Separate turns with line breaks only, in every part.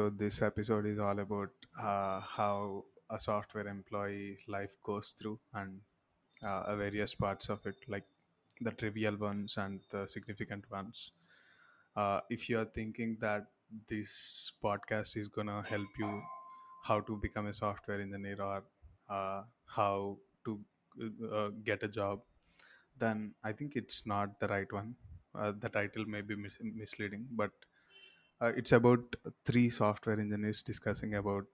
So, this episode is all about uh, how a software employee life goes through and uh, various parts of it, like the trivial ones and the significant ones. Uh, if you are thinking that this podcast is gonna help you how to become a software engineer or uh, how to uh, get a job, then I think it's not the right one. Uh, the title may be mis- misleading, but uh, it's about three software engineers discussing about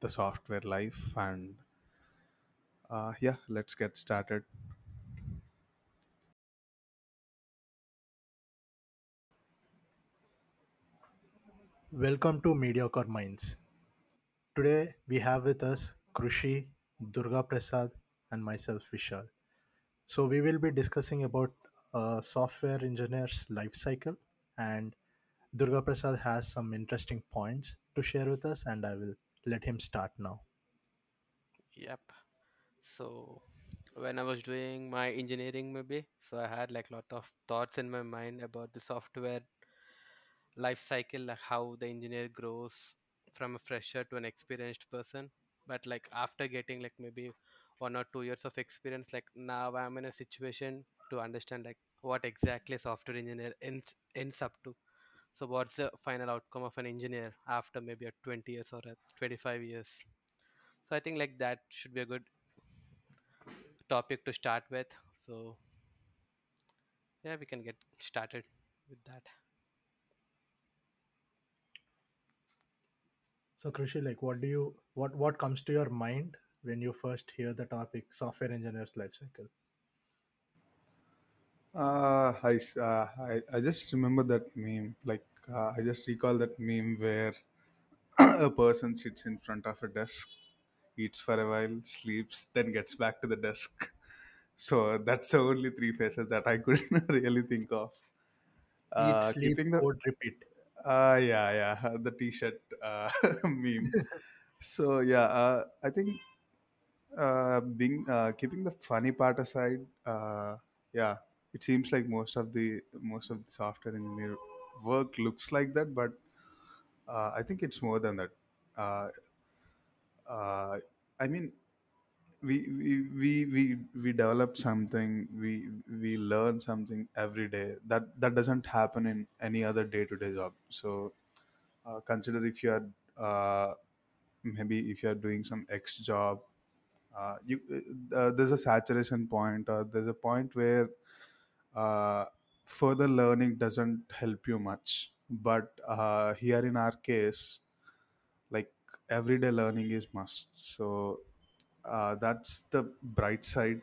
the software life and uh, yeah, let's get started.
Welcome to Mediocre Minds. Today we have with us Krushi, Durga Prasad, and myself Vishal. So we will be discussing about a software engineer's life cycle, and Durga Prasad has some interesting points to share with us, and I will let him start now.
Yep. So when I was doing my engineering maybe, so I had like lot of thoughts in my mind about the software life cycle, like how the engineer grows from a fresher to an experienced person. But like after getting like maybe one or two years of experience, like now I'm in a situation to understand like what exactly software engineer ends ends up to. So what's the final outcome of an engineer after maybe a 20 years or a 25 years? So I think like that should be a good topic to start with. So yeah, we can get started with that.
So Krushi, like, what do you what what comes to your mind when you first hear the topic software engineer's life cycle?
Uh, I, s- uh, I, I just remember that meme. Like, uh, I just recall that meme where a person sits in front of a desk, eats for a while, sleeps, then gets back to the desk. So that's the only three phases that I could really think of.
Eat,
Uh,
sleep,
keeping the
code, repeat.
uh, yeah, yeah, the t-shirt uh, meme. So yeah, uh, I think uh, being uh, keeping the funny part aside, uh, yeah, it seems like most of the most of the software engineer work looks like that, but uh, I think it's more than that. Uh, uh, I mean, we we we we we develop something, we we learn something every day. That that doesn't happen in any other day to day job. So uh, consider if you are uh, maybe if you are doing some X job uh, you uh, there's a saturation point or there's a point where uh, further learning doesn't help you much. But uh, here in our case like everyday learning is must. So uh, that's the bright side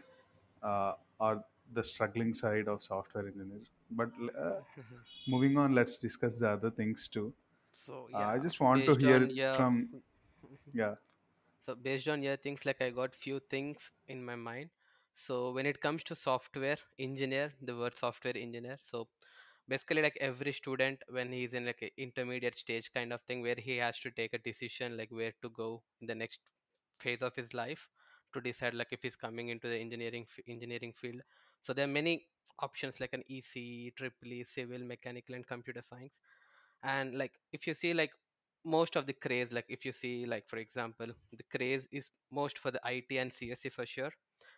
uh, or the struggling side of software engineer but uh, moving on let's discuss the other things too.
So
uh, i
yeah,
just want to
based
hear
on
it
your
from yeah.
So based on your things, like I got few things in my mind. So when it comes to software engineer, the word software engineer, so basically like every student when he's in like intermediate stage kind of thing where he has to take a decision like where to go in the next phase of his life to decide like if he's coming into the engineering engineering field. So there are many options like an ec triple e civil mechanical and computer science. And like if you see like most of the craze like if you see like for example the craze is most for the it and csc for sure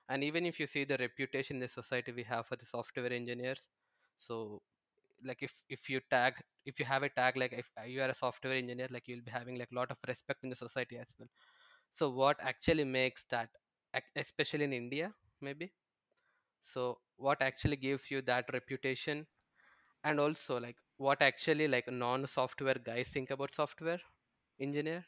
and even if you see the reputation in the society we have for the software engineers so like if if you tag if you have a tag like if you are a software engineer like you'll be having like a lot of respect in the society as well. So what actually makes that especially in india maybe? So what actually gives you that reputation? And also like what actually like non-software guys think about software engineer?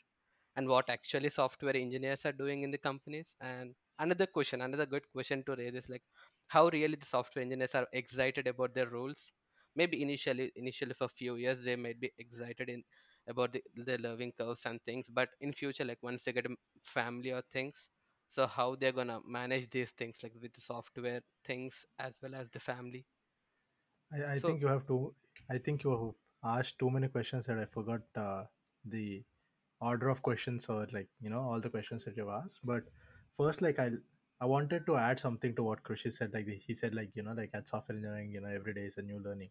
And what actually software engineers are doing in the companies? And another question another good question to raise is like how really the software engineers are excited about their roles maybe initially initially for a few years they might be excited in about the, the learning curves and things but in future like once they get a family or things so how they're gonna manage these things like with the software things as well as the family
I, I
so
think you have to. I think you have asked too many questions that I forgot uh, the order of questions or like you know all the questions that you've asked. But first, like I I wanted to add something to what Krushi said. Like he said, like you know, like at software engineering, you know, every day is a new learning.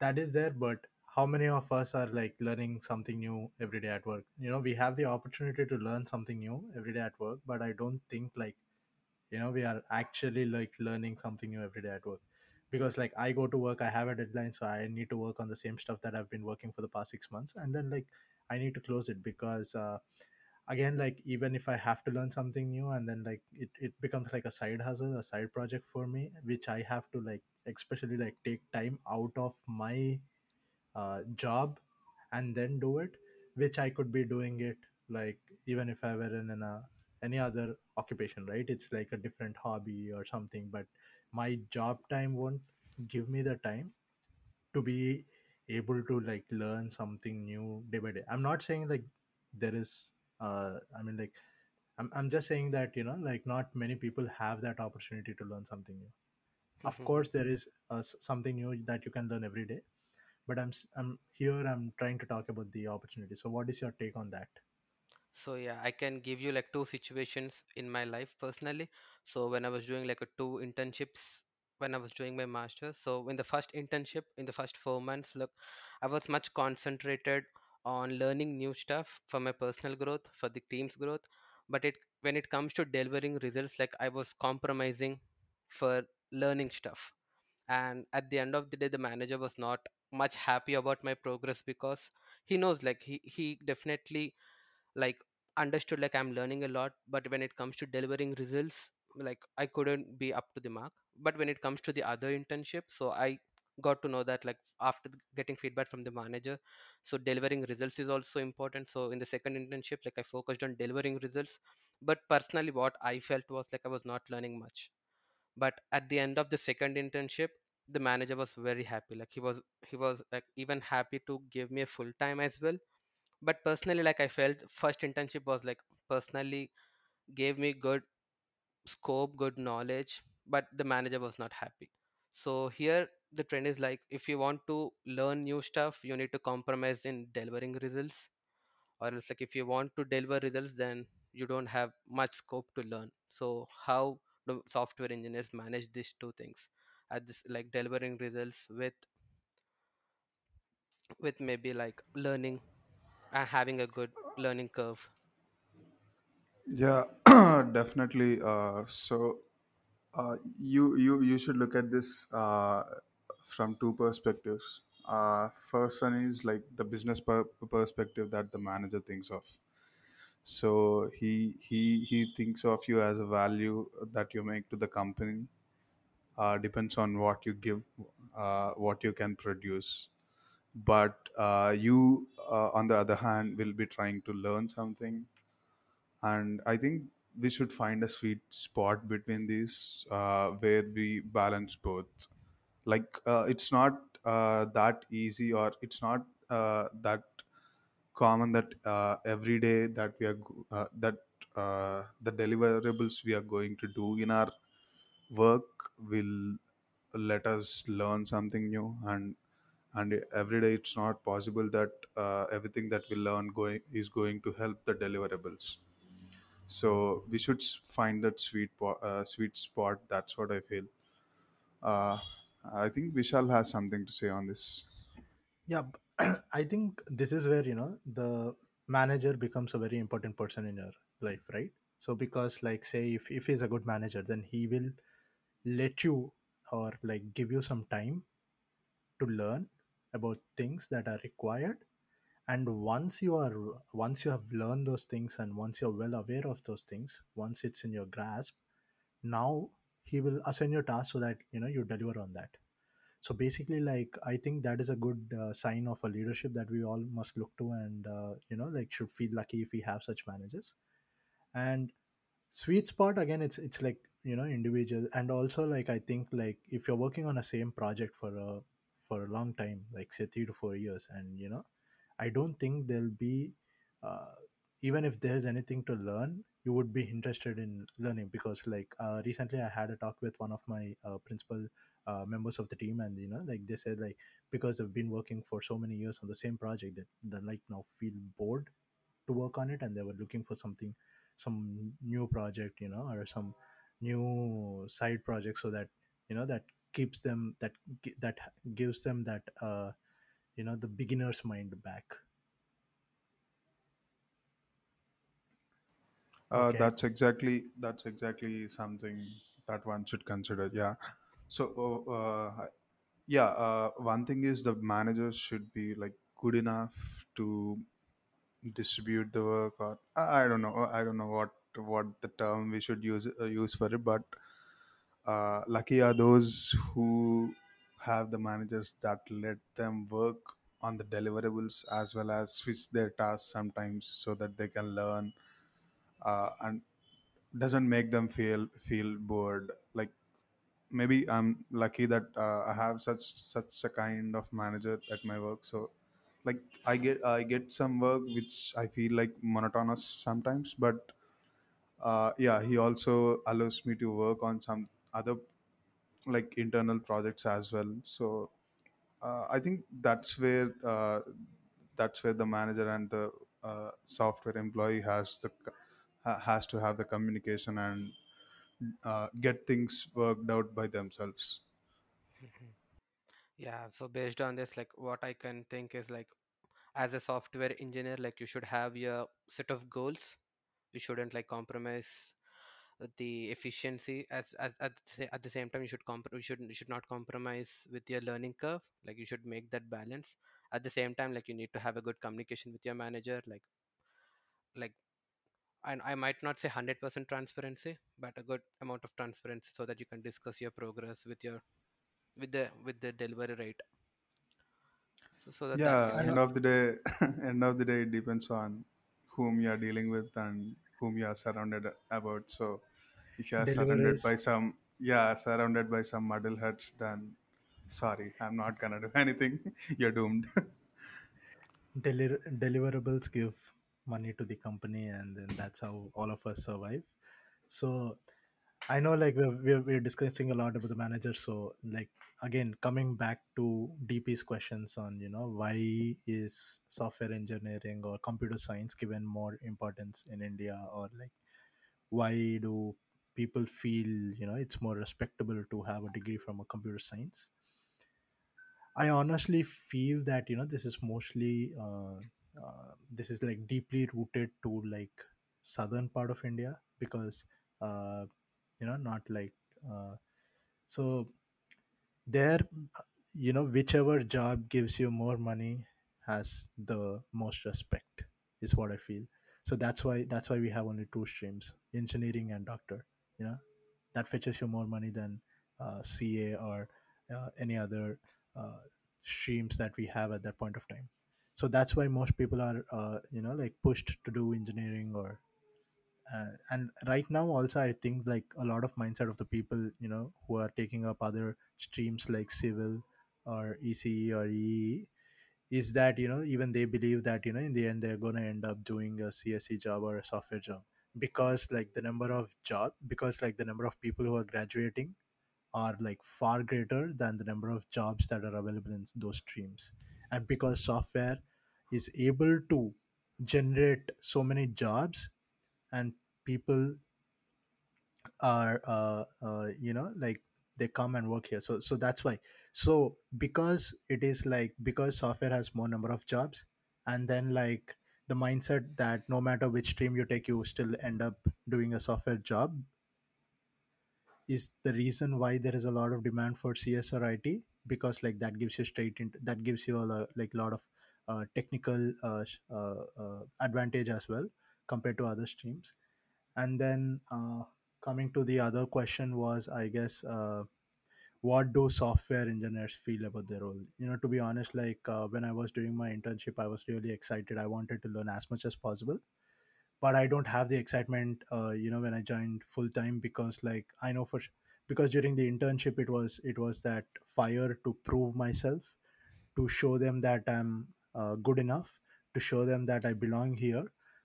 That is there, but how many of us are like learning something new every day at work you know we have the opportunity to learn something new every day at work but i don't think like you know we are actually like learning something new every day at work because like i go to work i have a deadline so i need to work on the same stuff that i've been working for the past six months and then like i need to close it because uh, again like even if i have to learn something new and then like it, it becomes like a side hustle a side project for me which i have to like especially like take time out of my uh, job and then do it which i could be doing it like even if i were in an, uh, any other occupation right? It's like a different hobby or something but my job time won't give me the time to be able to like learn something new day by day. I'm not saying like there is uh i mean like i'm, I'm just saying that you know like not many people have that opportunity to learn something new of
Mhm.
course there is uh, something new that you can learn every day but i'm i'm here i'm trying to talk about the opportunity so what is your take on that
So yeah, I can give you like two situations in my life personally. So when I was doing like a two internships when I was doing my master's. So in the first internship, in the first four months, look, I was much concentrated on learning new stuff for my personal growth, for the team's growth. But it when it comes to delivering results, like I was compromising for learning stuff. And at the end of the day, the manager was not much happy about my progress because he knows like he, he definitely like understood like i'm learning a lot but when it comes to delivering results like i couldn't be up to the mark but when it comes to the other internship so i got to know that like after getting feedback from the manager so delivering results is also important. So in the second internship like i focused on delivering results but personally what i felt was like i was not learning much. But at the end of the second internship the manager was very happy. Like he was he was like even happy to give me a full time as well. But personally like i felt first internship was like personally gave me good scope good knowledge but the manager was not happy. So here the trend is like if you want to learn new stuff you need to compromise in delivering results. Or else like if you want to deliver results then you don't have much scope to learn. So how do software engineers manage these two things? At this like delivering results with with maybe like learning and having a good learning curve.
Yeah, definitely. Uh, so uh, you you you should look at this uh, from two perspectives. Uh, first one is like the business per- perspective that the manager thinks of. So he he he thinks of you as a value that you make to the company. Uh, depends on what you give, uh, what you can produce. But uh, you, uh, on the other hand, will be trying to learn something and i think we should find a sweet spot between these uh, where we balance both like uh, it's not uh, that easy or it's not uh, that common that uh, every day that we are uh, that uh, the deliverables we are going to do in our work will let us learn something new and and every day it's not possible that uh, everything that we learn going is going to help the deliverables. So we should find that sweet po- uh, sweet spot. That's what i feel. Uh, i think vishal has something to say on this.
Yeah I think this is where you know the manager becomes a very important person in your life right? So because like say if, if he's a good manager then he will let you or like give you some time to learn about things that are required. And once you are once you have learned those things and once you're well aware of those things once it's in your grasp now he will assign your task so that you know you deliver on that. So basically like i think that is a good uh, sign of a leadership that we all must look to and uh, you know like should feel lucky if we have such managers. And sweet spot again it's it's like you know individual. And also like i think like if you're working on a same project for a for a long time like say three to four years and you know i don't think there'll be uh, even if there's anything to learn you would be interested in learning because like uh, recently i had a talk with one of my uh, principal uh, members of the team and you know like they said like because they've been working for so many years on the same project that they like now feel bored to work on it and they were looking for something some new project you know or some new side project so that you know that keeps them that that gives them that uh you know the beginner's mind back
Uh,
okay
that's exactly that's exactly something that one should consider. Yeah. So, uh, uh, yeah, uh, one thing is the managers should be like good enough to distribute the work, or I I don't know, I don't know what what the term we should use uh, use for it, but uh, lucky are those who have the managers that let them work on the deliverables as well as switch their tasks sometimes so that they can learn uh, and doesn't make them feel feel bored. Like maybe i'm lucky that uh, i have such such a kind of manager at my work. So like i get i get some work which i feel like monotonous sometimes but uh, yeah he also allows me to work on some other like internal projects as well. So uh, i think that's where uh, that's where the manager and the uh, software employee has the ha- has to have the communication and uh, get things worked out by themselves.
Mhm. Yeah, so based on this, like what I can think is like as a software engineer, like you should have your set of goals. You shouldn't like compromise the efficiency as, as at the, at the same time you should comp- you should you should not compromise with your learning curve like you should make that balance at the same time like you need to have a good communication with your manager like like and I might not say 100% transparency but a good amount of transparency so that you can discuss your progress with your with the with the delivery rate so, so that that
Yeah,
can
and uh,
end
help
of the day, end of the day, it depends on whom you are dealing with and whom you are surrounded about. So, if you are surrounded by some, yeah, surrounded by some muddle heads, then sorry, I'm not gonna do anything. You're doomed.
Deli- deliverables give money to the company and then that's how all of us survive. So i know like we're, we're, we're discussing a lot about the manager. So like again coming back to dp's questions on you know why is software engineering or computer science given more importance in india or like why do people feel you know it's more respectable to have a degree from a computer science? I honestly feel that you know this is mostly uh, uh, this is like deeply rooted to like southern part of India because uh, you know not like uh, so there you know whichever job gives you more money has the most respect is what I feel. So that's why that's why we have only two streams: engineering and doctor. You know that fetches you more money than uh, CA or uh, any other uh, streams that we have at that point of time. So that's why most people are, uh, you know, like pushed to do engineering or. Uh, and right now, also, I think like a lot of mindset of the people, you know, who are taking up other streams like civil or ECE or EE is that you know even they believe that you know in the end they're going to end up doing a CSE job or a software job because like the number of job because like the number of people who are graduating are like far greater than the number of jobs that are available in those streams and because software is able to generate so many jobs and people are uh, uh, you know like they come and work here. So so that's why. So because it is like because software has more number of jobs and then like the mindset that no matter which stream you take you still end up doing a software job is the reason why there is a lot of demand for cs or it because like that gives you straight into that gives you a lo- like lot of technical uh, uh, uh, advantage as well compared to other streams. And then coming to the other question was i guess what do software engineers feel about their role? You know to be honest like uh, when i was doing my internship i was really excited. I wanted to learn as much as possible. But i don't have the excitement uh, you know when i joined full time because like i know for because during the internship it was it was that fire to prove myself to show them that I'm uh, good enough, to show them that I belong here.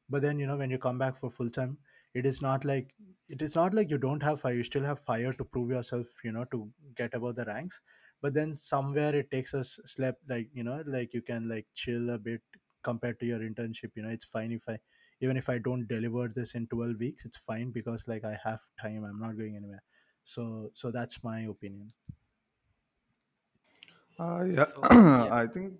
But then you know when you come back for full time, it is not like it is not like you don't have fire. You still have fire to prove yourself. You know to get above the ranks. But then somewhere it takes us step like you know like you can like chill a bit compared to your internship. You know it's fine if I even if I don't deliver this in 12 weeks, it's fine because like I have time. I'm not going anywhere. So so that's my opinion.
Uh, yeah,
so yeah
I think.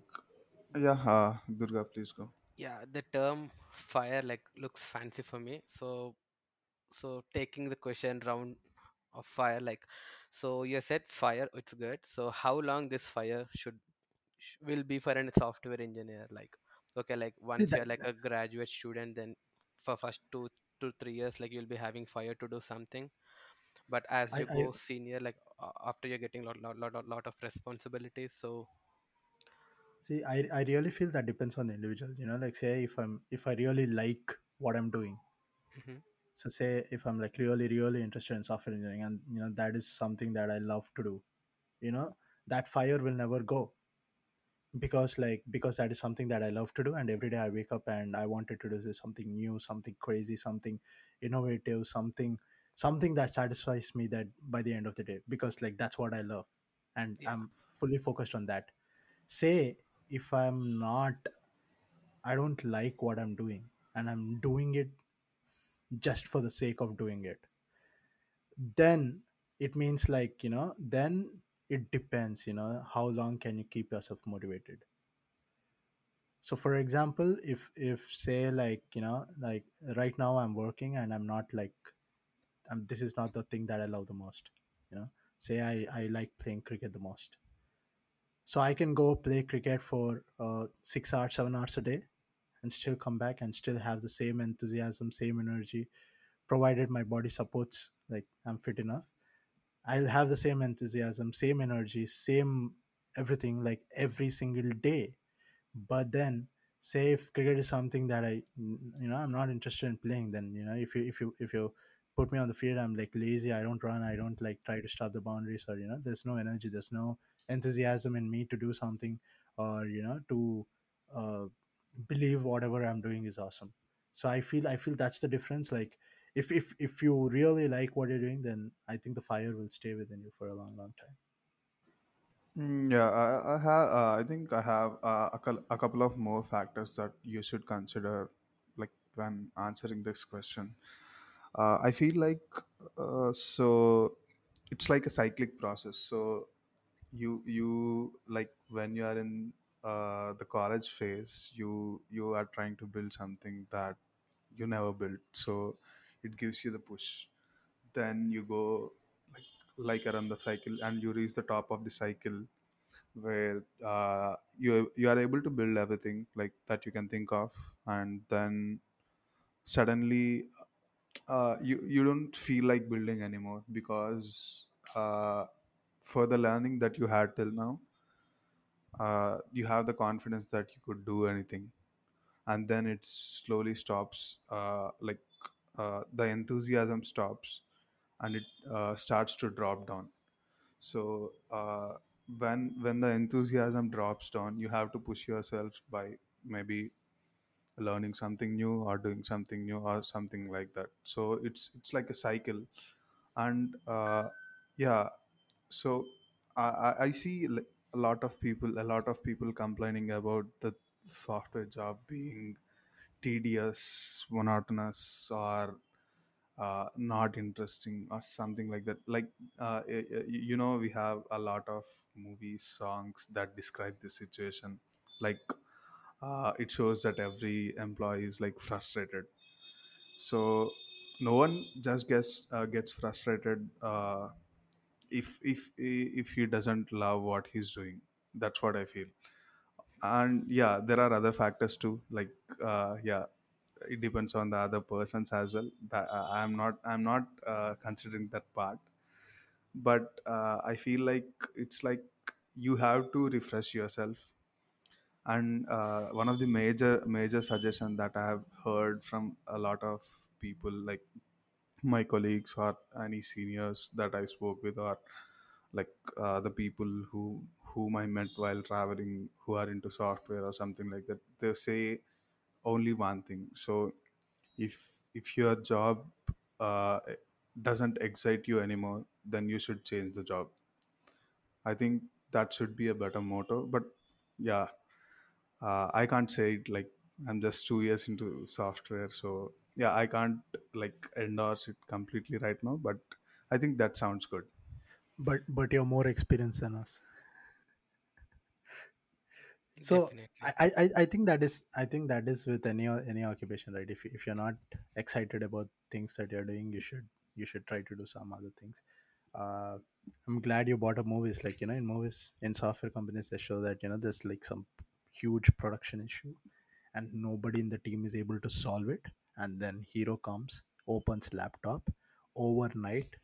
Yeah, uh, Durga, please go.
Yeah, the term fire like looks fancy for me. So so taking the question round of fire like so you said fire it's good so how long this fire should sh- will be for a software engineer like okay like
See
once
that
you're like a graduate student then for first two to three years like you'll be having fire to do something but as
I,
you
I
go senior like after you're getting lot lot lot, lot lot of responsibilities so
see I, I really feel that depends on the individual. You know, like say if I'm if I really like what I'm doing.
mhm,
So say if I'm like really, really interested in software engineering and you know that is something that I love to do, you know, that fire will never go because like because that is something that i love to do and every day i wake up and i wanted to do something new something crazy something innovative something something that satisfies me that by the end of the day because like that's what i love and
yeah
i'm fully focused on that say if i'm not i don't like what i'm doing and i'm doing it just for the sake of doing it. Then it means like you know then it depends you know how long can you keep yourself motivated? So for example if if say like you know like right now i'm working and i'm not like um, this is not the thing that i love the most you know. Say i i like playing cricket the most so i can go play cricket for uh, six hours seven hours a day and still come back and still have the same enthusiasm same energy provided my body supports like i'm fit enough. I'll have the same enthusiasm same energy same everything like every single day. But then say if cricket is something that i you know i'm not interested in playing then you know if you if you if you put me on the field i'm like lazy i don't run i don't like try to stop the boundaries or you know there's no energy there's no enthusiasm in me to do something or you know to uh, believe whatever i'm doing is awesome so i feel i feel that's the difference like if if if you really like what you're doing then i think the fire will stay within you for a long long time
Mm, yeah, I, I have. Uh, I think I have uh, a, a couple of more factors that you should consider, like when answering this question. Uh, I feel like uh, so it's like a cyclic process. So you you like when you are in uh, the college phase, you you are trying to build something that you never built. So it gives you the push. Then you go like like around the cycle, and you reach the top of the cycle where uh, you you are able to build everything like that you can think of and then suddenly uh, you you don't feel like building anymore because uh, for the learning that you had till now uh, you have the confidence that you could do anything. And then it slowly stops uh, like uh, the enthusiasm stops and it uh, starts to drop down. So uh, when when the enthusiasm drops down you have to push yourself by maybe learning something new or doing something new or something like that. So it's it's like a cycle. And uh, yeah so I, I see a lot of people a lot of people complaining about the software job being tedious monotonous or uh, not interesting or something like that. Like uh, you know we have a lot of movies songs that describe this situation. Like uh, it shows that every employee is like frustrated. So no one just gets uh, gets frustrated uh, if if if he doesn't love what he's doing that's what i feel. And yeah there are other factors too like uh, yeah it depends on the other persons as well. That uh, i'm not i'm not uh, considering that part. But uh, i feel like it's like you have to refresh yourself. And uh, one of the major major suggestion that i have heard from a lot of people like my colleagues or any seniors that i spoke with or like uh, the people who whom i met while traveling who are into software or something like that they say only one thing. So if if your job uh, doesn't excite you anymore then you should change the job. I think that should be a better motto but yeah uh, i can't say it like i'm just two years into software so yeah i can't like endorse it completely right now but i think that sounds good.
But but you're more experienced than us. So I, I i I think that is i think that is with any any occupation right? If, you- if you're not excited about things that you're doing you should you should try to do some other things. Uh i'm glad you bought up movies like you know in movies in software companies they show that you know there's like some huge production issue and nobody in the team is able to solve it and then hero comes opens laptop overnight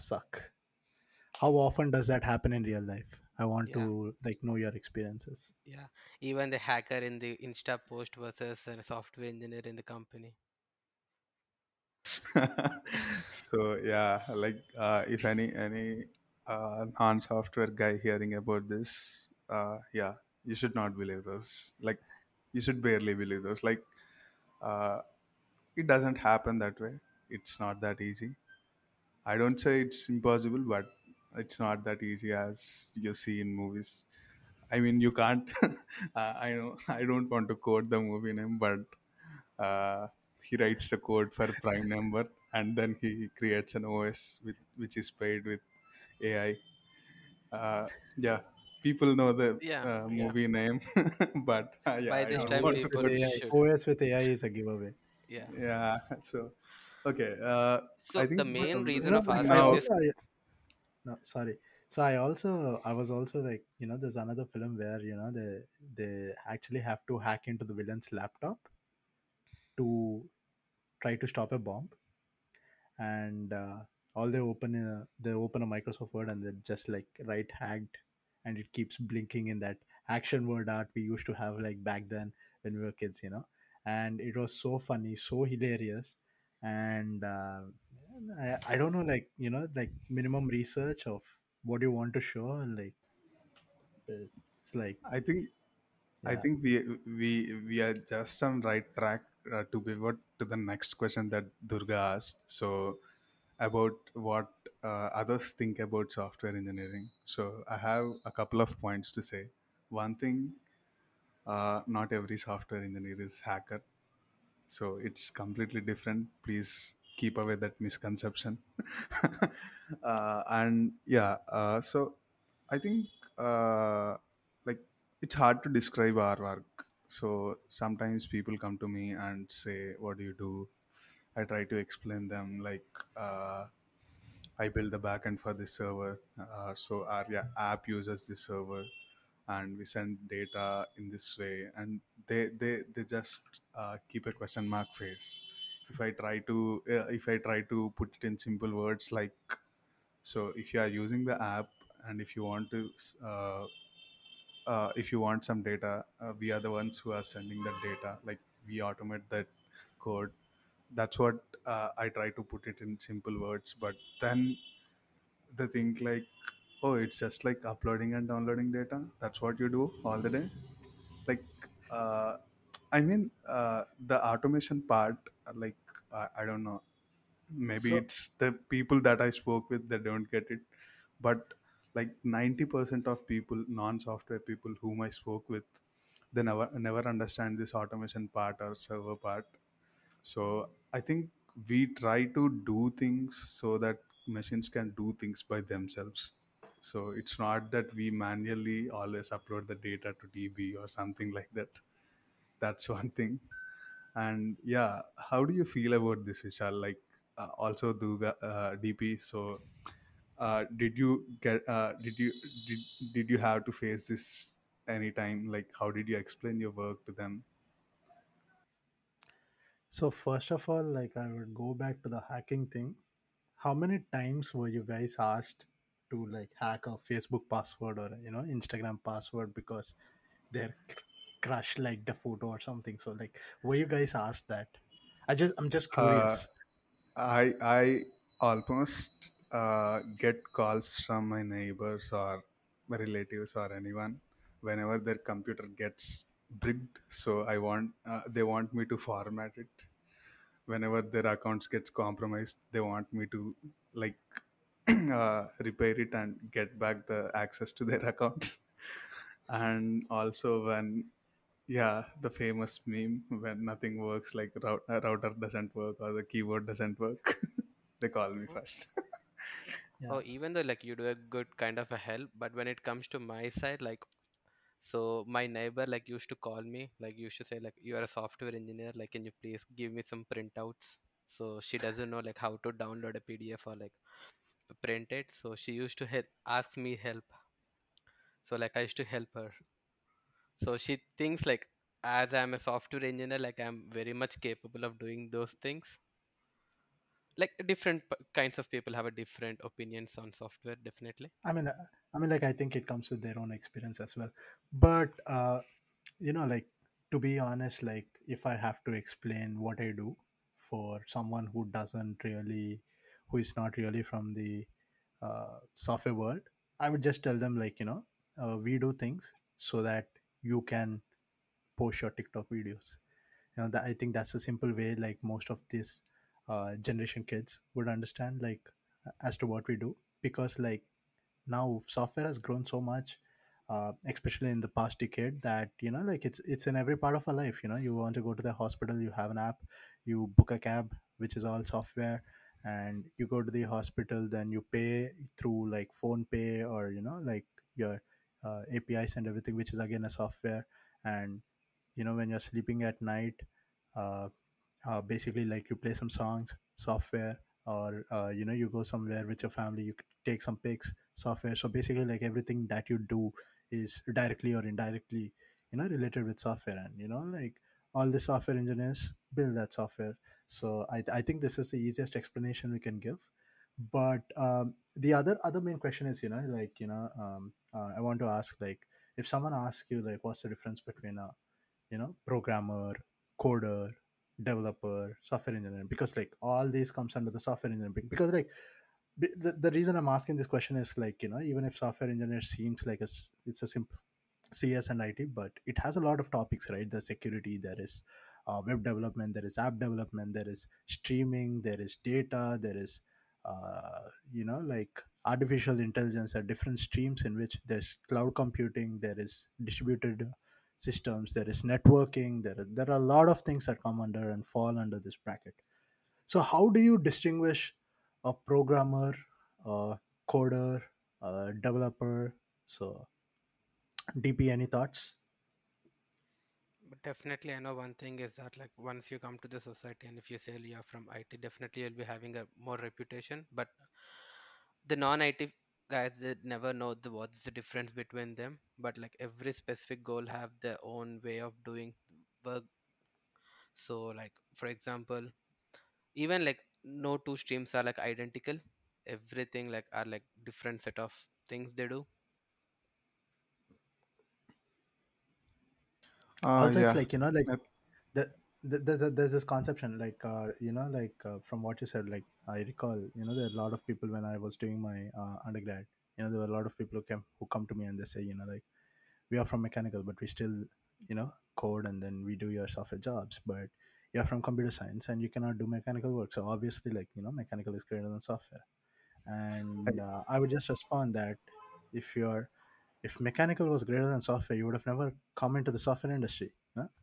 fuck how often does that happen in real life i want
Yeah.
to like know your experiences
Yeah. Even the hacker in the Insta post versus a software engineer in the company.
so yeah, like uh, if any any uh, non-software guy hearing about this, uh, yeah, you should not believe those. Like you should barely believe those. Like uh, it doesn't happen that way. It's not that easy. I don't say it's impossible, but it's not that easy as you see in movies. I mean, you can't. uh, I know. I don't want to quote the movie name, but uh, he writes the code for prime number, and then he creates an OS with which is paid with AI. Uh, yeah, people know the
Yeah.
uh,
Yeah.
movie name, but uh, yeah,
By
I
this time,
want
os
to
with
people
ai
should.
os with ai is a giveaway
Yeah.
Yeah, so okay. Uh, I
So the main
you
reason
know
of
i
asking
now
this.
also I, no sorry so i also i was also like you know there's another film where you know they they actually have to hack into the villain's laptop to try to stop a bomb and uh, all they open a, they open a microsoft word and they just like right hacked and it keeps blinking in that action word art we used to have like back then when we were kids you know and it was so funny so hilarious and uh, I, I don't know like you know like minimum research of what you want to show like it's like
I think I
yeah
think we we we are just on right track uh, to pivot to the next question that Durga asked. So about what uh, others think about software engineering. So I have a couple of points to say. One thing, uh, not every software engineer is hacker. So it's completely different. Please keep away that misconception. uh, and yeah, uh, so I think uh, like it's hard to describe our work. So sometimes people come to me and say, "What do you do?" I try to explain them like uh, I build the backend for this server. Uh, so our yeah, app uses this server, and we send data in this way. And they they they just uh, keep a question mark face. If I try to uh, if I try to put it in simple words like so, if you are using the app and if you want to uh, uh, if you want some data, uh, we are the ones who are sending that data. Like we automate that code. That's what uh, I try to put it in simple words. But then they think like oh it's just like uploading and downloading data? That's what you do all the day? Like uh, i mean uh, the automation part like I i don't know. Maybe
so
it's the people that i spoke with that don't get it. But like 90% of people non-software people whom i spoke with they never never understand this automation part or server part. So I think we try to do things so that machines can do things by themselves. So it's not that we manually always upload the data to DB or something like that. That's one thing. And yeah, how do you feel about this, Vishal? Like uh, also Durga, uh, DP. So uh, did you get? Uh, did you did did you have to face this anytime? Like how did you explain your work to them?
so first of all like i would go back to the hacking thing how many times were you guys asked to like hack a facebook password or you know instagram password because their cr- crush liked the photo or something so like were you guys asked that i just i'm just
Uh,
curious
I I almost uh, get calls from my neighbors or my relatives or anyone whenever their computer gets bricked. So I want uh, they want me to format it. Whenever their accounts gets compromised, they want me to like uh, repair it and get back the access to their accounts. And also when yeah, the famous meme when nothing works, like rout- router doesn't work or the keyboard doesn't work, they call me
Oh,
first.
yeah
oh, even though like you do a good kind of a help, but when it comes to my side, like so my neighbor like used to call me like used to say like you are a software engineer like can you please give me some printouts so she doesn't know like how to download a pdf or like print it so she used to help ask me help. So like i used to help her. So she thinks like as i'm a software engineer like i'm very much capable of doing those things. Like different p- kinds of people have a different opinions on software definitely.
I mean, uh, I mean, like I think it comes with their own experience as well. But uh, you know, like to be honest, like if I have to explain what I do for someone who doesn't really, who is not really from the uh, software world, I would just tell them like you know, uh, we do things so that you can post your TikTok videos. You know, that I think that's a simple way like most of these uh, generation kids would understand like as to what we do because like now software has grown so much uh, especially in the past decade that you know like it's it's in every part of our life you know you want to go to the hospital you have an app you book a cab which is all software and you go to the hospital then you pay through like PhonePe or you know like your uh, UPIs and everything which is again a software. And you know when you're sleeping at night uh, uh, basically like you play some songs software or uh, you know you go somewhere with your family you take some pics software. So basically like everything that you do is directly or indirectly you know related with software. And you know like all the software engineers build that software so i, I think this is the easiest explanation we can give. But um, the other other main question is you know like you know um, uh, i want to ask like if someone asks you like what's the difference between a you know programmer coder developer software engineer? Because like all these comes under the software engineering because like the, the reason i'm asking this question is like you know even if software engineer seems like a it's a simple cs and it but it has a lot of topics right? The security there is uh, web development there is app development there is streaming there is data there is uh, you know like artificial intelligence are different streams in which there's cloud computing there is distributed systems there is networking there are, there are a lot of things that come under and fall under this bracket. So how do you distinguish a programmer a coder a developer? So dp any thoughts
definitely, I know one thing is that like once you come to the society and if you say you're from IT, definitely you'll be having a more reputation. But the non-IT guys, they never know the what's the difference between them. But like every specific goal have their own way of doing work. So like for example, even like no two streams are like identical. Everything like are like different set of things they do.
Uh,
also it's like you know like the, the, the, the there's this conception like uh, you know like uh, from what you said like i recall you know there are a lot of people when i was doing my uh, undergrad you know there were a lot of people who came who come to me and they say you know like we are from mechanical but we still you know code and then we do your software jobs but you're from computer science and you cannot do mechanical work. So obviously like you know mechanical is greater than software. And uh, i would just respond that if you're if mechanical was greater than software you would have never come into the software industry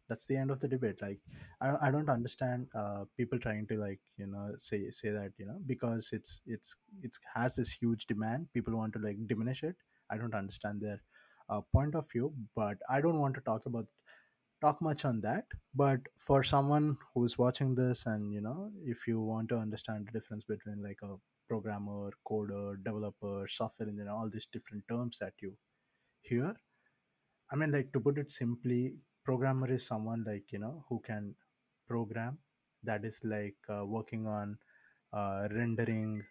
that's the end of the debate. Like i don't, I don't understand uh, people trying to like you know say say that you know because it's it's it's has this huge demand. People want to like diminish it. I don't understand their uh, point of view but i don't want to talk about talk much on that. But for someone who's watching this and you know if you want to understand the difference between like a programmer coder developer software engineer all these different terms that you hear i mean like to put it simply programmer is someone like you know who can program that is like uh, working on uh, rendering,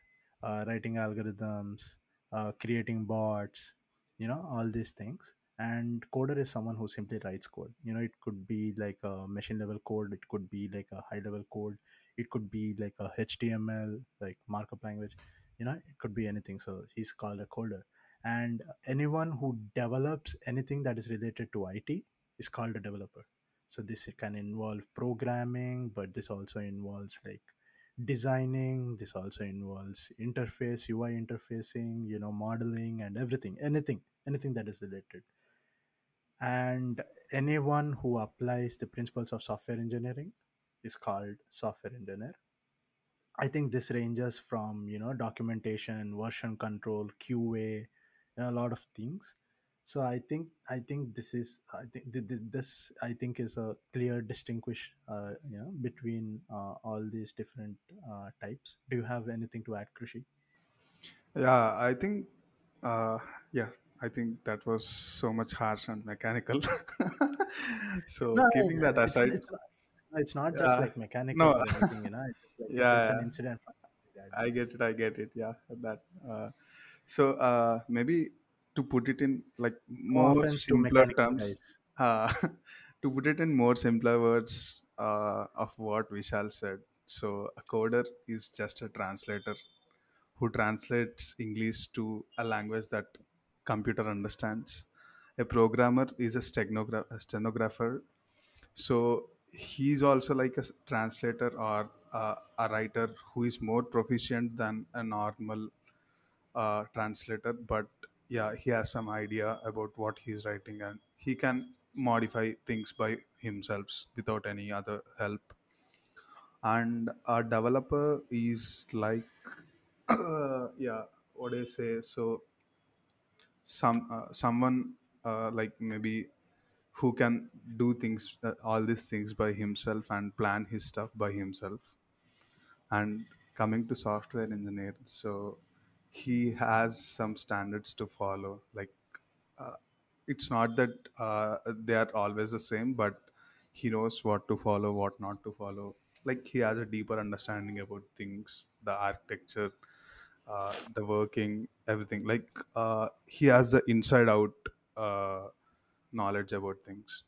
uh, writing algorithms, uh, creating bots, you know, all these things. And coder is someone who simply writes code. You know, it could be like a machine level code, it could be like a high level code, it could be like a HTML, like markup language, you know, it could be anything. So he's called a coder. And anyone who develops anything that is related to IT is called a developer. So this can involve programming, but this also involves like designing. This also involves interface ui interfacing you know modeling and everything anything anything that is related. And anyone who applies the principles of software engineering is called software engineer. I think this ranges from you know documentation version control qa a lot of things so i think i think this is i think th- th- this i think is a clear distinguish uh, you know between uh, all these different uh, types do you have anything to add krishi
Yeah, I think, uh, yeah, I think that was so much harsh and mechanical.
no
so keeping that
it's
aside,
it's not, it's not just
uh,
like mechanical
no,
or anything you know it's just like it's,
yeah,
it's an
yeah,
incident from.
I get it, I get it. Yeah, that. Uh, so uh, maybe to put it in like
no
more
offense to
simpler
mechanical
terms,
guys
uh, to put it in more simpler words uh, of what Vishal said. So a coder is just a translator who translates English to a language that computer understands. A programmer is a, stenogra- a stenographer, so he's also like a translator or uh, a writer who is more proficient than a normal uh, translator. But yeah, he has some idea about what he's writing and he can modify things by himself without any other help. And a developer is like yeah what i say so some uh, someone uh, like maybe who can do things uh, all these things by himself and plan his stuff by himself and coming to software engineer so he has some standards to follow like uh, it's not that uh, they are always the same but he knows what to follow what not to follow. Like he has a deeper understanding about things the architecture uh, the working everything. Like uh, he has the inside out uh, knowledge about things.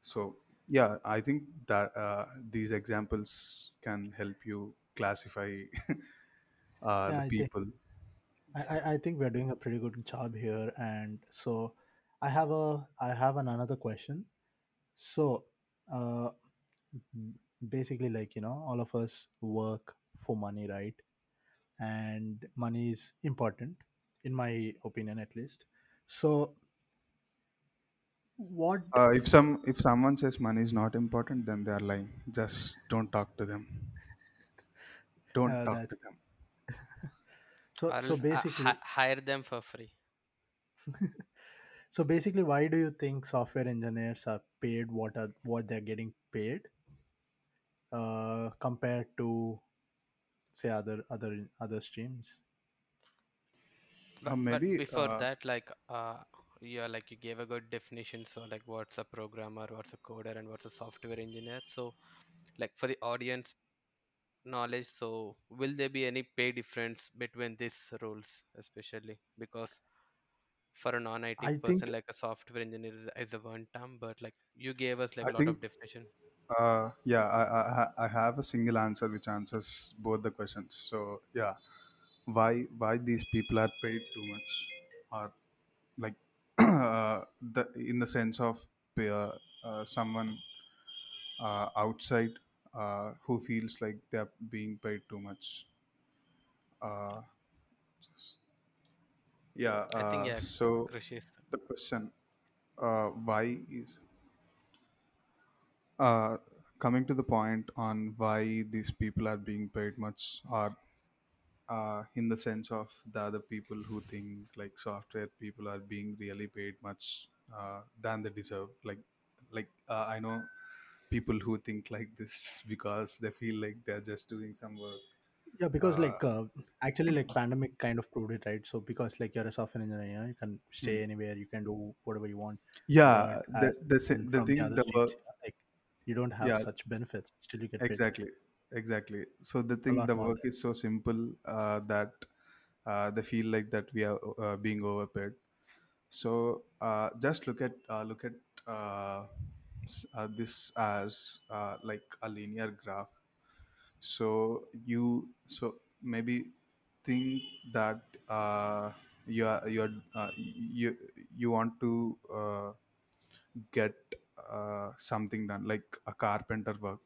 So yeah i think that uh, these examples can help you classify uh,
yeah
the
i think
people
I, I I think we're doing a pretty good job here. And so i have a i have an another question. So uh basically like you know all of us work for money right? And money is important in my opinion at least. So what
uh, if some if someone says money is not important then they are lying. Just don't talk to them. Don't
uh,
talk
that
to them
so
Or
so
else uh,
basically
hi- hire them for free.
so basically why do you think software engineers are paid what are what they're getting paid uh compared to say other other other streams
But
uh,
but before
uh,
that, like uh, yeah, like you gave a good definition. So like, what's a programmer, what's a coder, and what's a software engineer. So like for the audience knowledge, so will there be any pay difference between these roles, especially because for a non-IT
i
person,
think
like a software engineer is, is a one term, but like you gave us like
i
a lot
think
of definition.
uh, yeah I, I i have a single answer which answers both the questions so yeah why why these people are paid too much or like uh, the in the sense of pay, uh, uh, someone uh, outside uh, who feels like they're being paid too much. Uh, yeah
I think
uh,
yeah,
so
Krishi is
the question uh, why is uh, coming to the point on why these people are being paid much or uh, in the sense of the other people who think like software people are being really paid much uh, than they deserve. Like like uh, i know people who think like this because they feel like they're just doing some work.
Yeah because
uh,
like uh, actually like pandemic kind of proved it right? So because like you're a software engineer you, know, you can
hmm.
stay anywhere you can do whatever you want
yeah the
as
the, the
the
thing
other
the work
like you don't have
yeah.
such benefits still you get paid.
Exactly exactly. So the thing the work is so simple uh, that uh, they feel like that we are uh, being overpaid. So uh, just look at uh, look at uh, this as uh, like a linear graph. So you so maybe think that uh, you are you are uh, you you want to uh, get uh, something done like a carpenter work.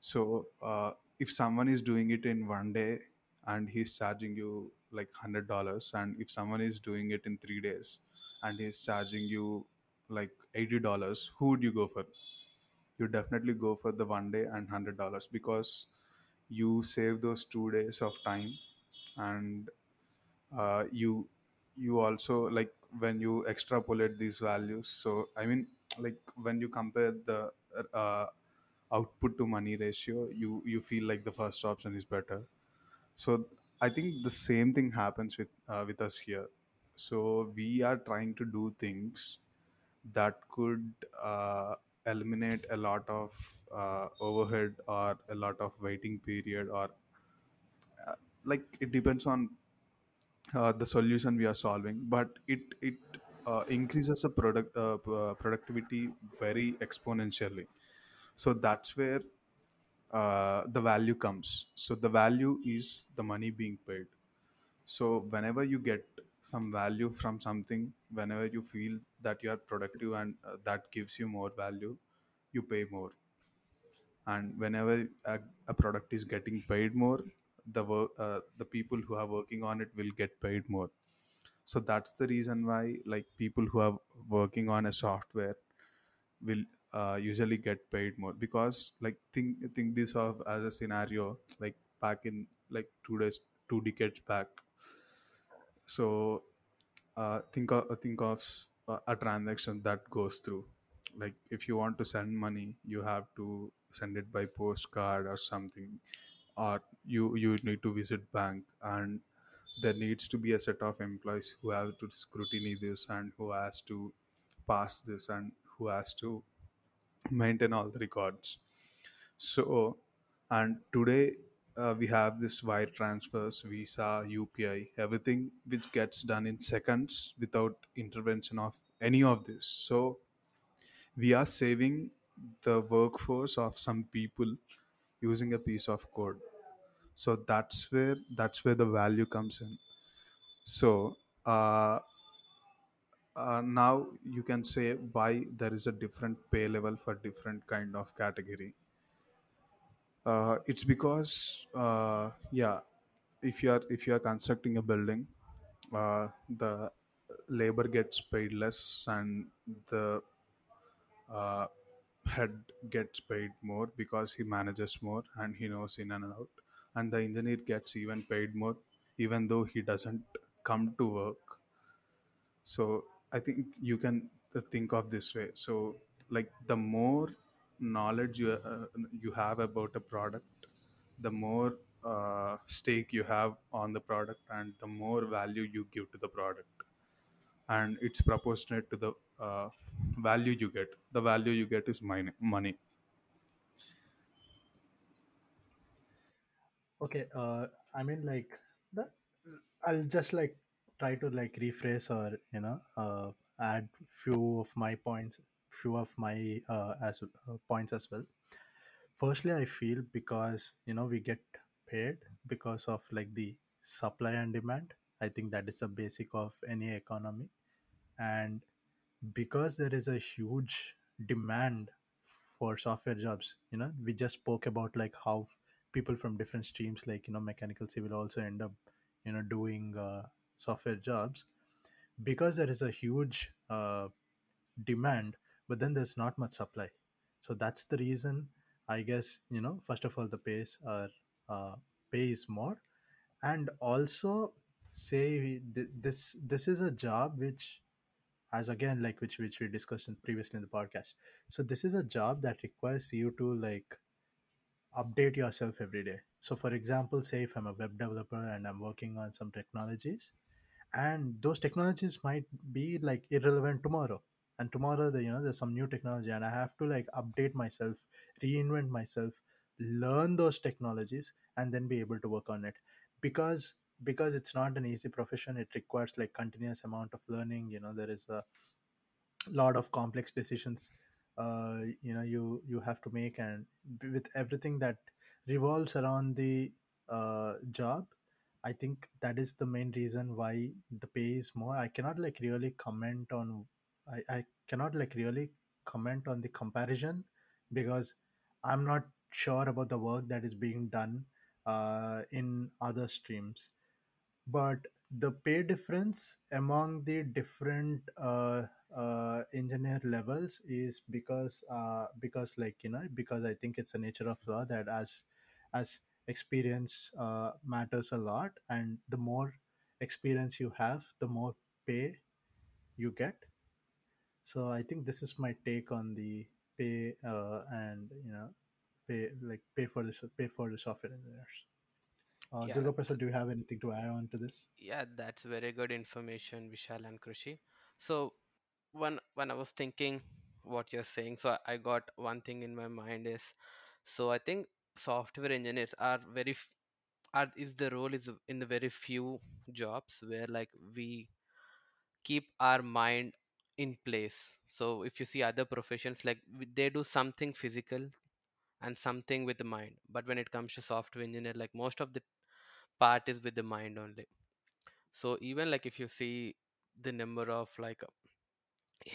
So uh, if someone is doing it in one day and he's charging you like hundred dollars, and if someone is doing it in three days and he's charging you like eighty dollars, who would you go for? You definitely go for the one day and hundred dollars because you save those two days of time and uh, you you also like when you extrapolate these values so i mean like when you compare the uh, output to money ratio you you feel like the first option is better so i think the same thing happens with uh, with us here so we are trying to do things that could uh, eliminate a lot of uh, overhead or a lot of waiting period or uh, like it depends on uh, the solution we are solving but it it uh, increases the product uh, uh, productivity very exponentially. So that's where uh, the value comes. So the value is the money being paid. So whenever you get some value from something whenever you feel that you are productive and uh, that gives you more value you pay more. And whenever a, a product is getting paid more the work uh, the people who are working on it will get paid more. So that's the reason why like people who are working on a software will uh, usually get paid more. Because like think think this of as a scenario like back in like two days two decades back so uh, think of think of uh, a transaction that goes through. Like if you want to send money you have to send it by postcard or something or you you need to visit bank and there needs to be a set of employees who have to scrutiny this and who has to pass this and who has to maintain all the records. So and today uh, we have this wire transfers visa upi everything which gets done in seconds without intervention of any of this. So we are saving the workforce of some people using a piece of code. So that's where that's where the value comes in. So uh, uh, now you can say why there is a different pay level for different kind of category uh, it's because uh, yeah if you are if you are constructing a building uh, the labor gets paid less and the uh, head gets paid more because he manages more and he knows in and out. And the engineer gets even paid more even though he doesn't come to work. So i think you can uh, think of this way. So like the more knowledge you uh, you have about a product the more uh, stake you have on the product and the more value you give to the product. And it's proportionate to the uh, value you get. The value you get is money.
Okay, uh, I mean, like, the, I'll just like try to like rephrase or you know uh, add few of my points, few of my uh, as uh, points as well. Firstly, I feel because you know we get paid because of like the supply and demand. I think that is the basic of any economy, and because there is a huge demand for software jobs you know we just spoke about like how people from different streams like you know mechanical civil also end up you know doing uh, software jobs because there is a huge uh, demand but then there's not much supply. So that's the reason i guess you know first of all the pays are uh, pay is more. And also say th- this this is a job which as again like which which we discussed in previously in the podcast. So this is a job that requires you to like update yourself every day. So for example say if i'm a web developer and i'm working on some technologies and those technologies might be like irrelevant tomorrow and tomorrow the, you know there's some new technology and i have to like update myself reinvent myself learn those technologies and then be able to work on it. Because because it's not an easy profession it requires like continuous amount of learning you know there is a lot of complex decisions uh, you know you you have to make and with everything that revolves around the uh, job i think that is the main reason why the pay is more. I cannot like really comment on i, I cannot like really comment on the comparison because i'm not sure about the work that is being done uh, in other streams but the pay difference among the different uh, uh, engineer levels is because uh, because like you know because i think it's a nature of law that as as experience uh, matters a lot and the more experience you have the more pay you get. So I think this is my take on the pay uh, and you know pay like pay for this pay for the software engineers. Uh,
Yeah,
Durga Prasad, do you have anything to add on to this?
yeah, that's very good information, Vishal and Krushi. So when when I was thinking what you're saying, so I I got one thing in my mind is, so I think software engineers are very are is the role is in the very few jobs where like we keep our mind in place. So if you see other professions, like they do something physical and something with the mind, but when it comes to software engineer, like most of the part is with the mind only. So even like if you see the number of like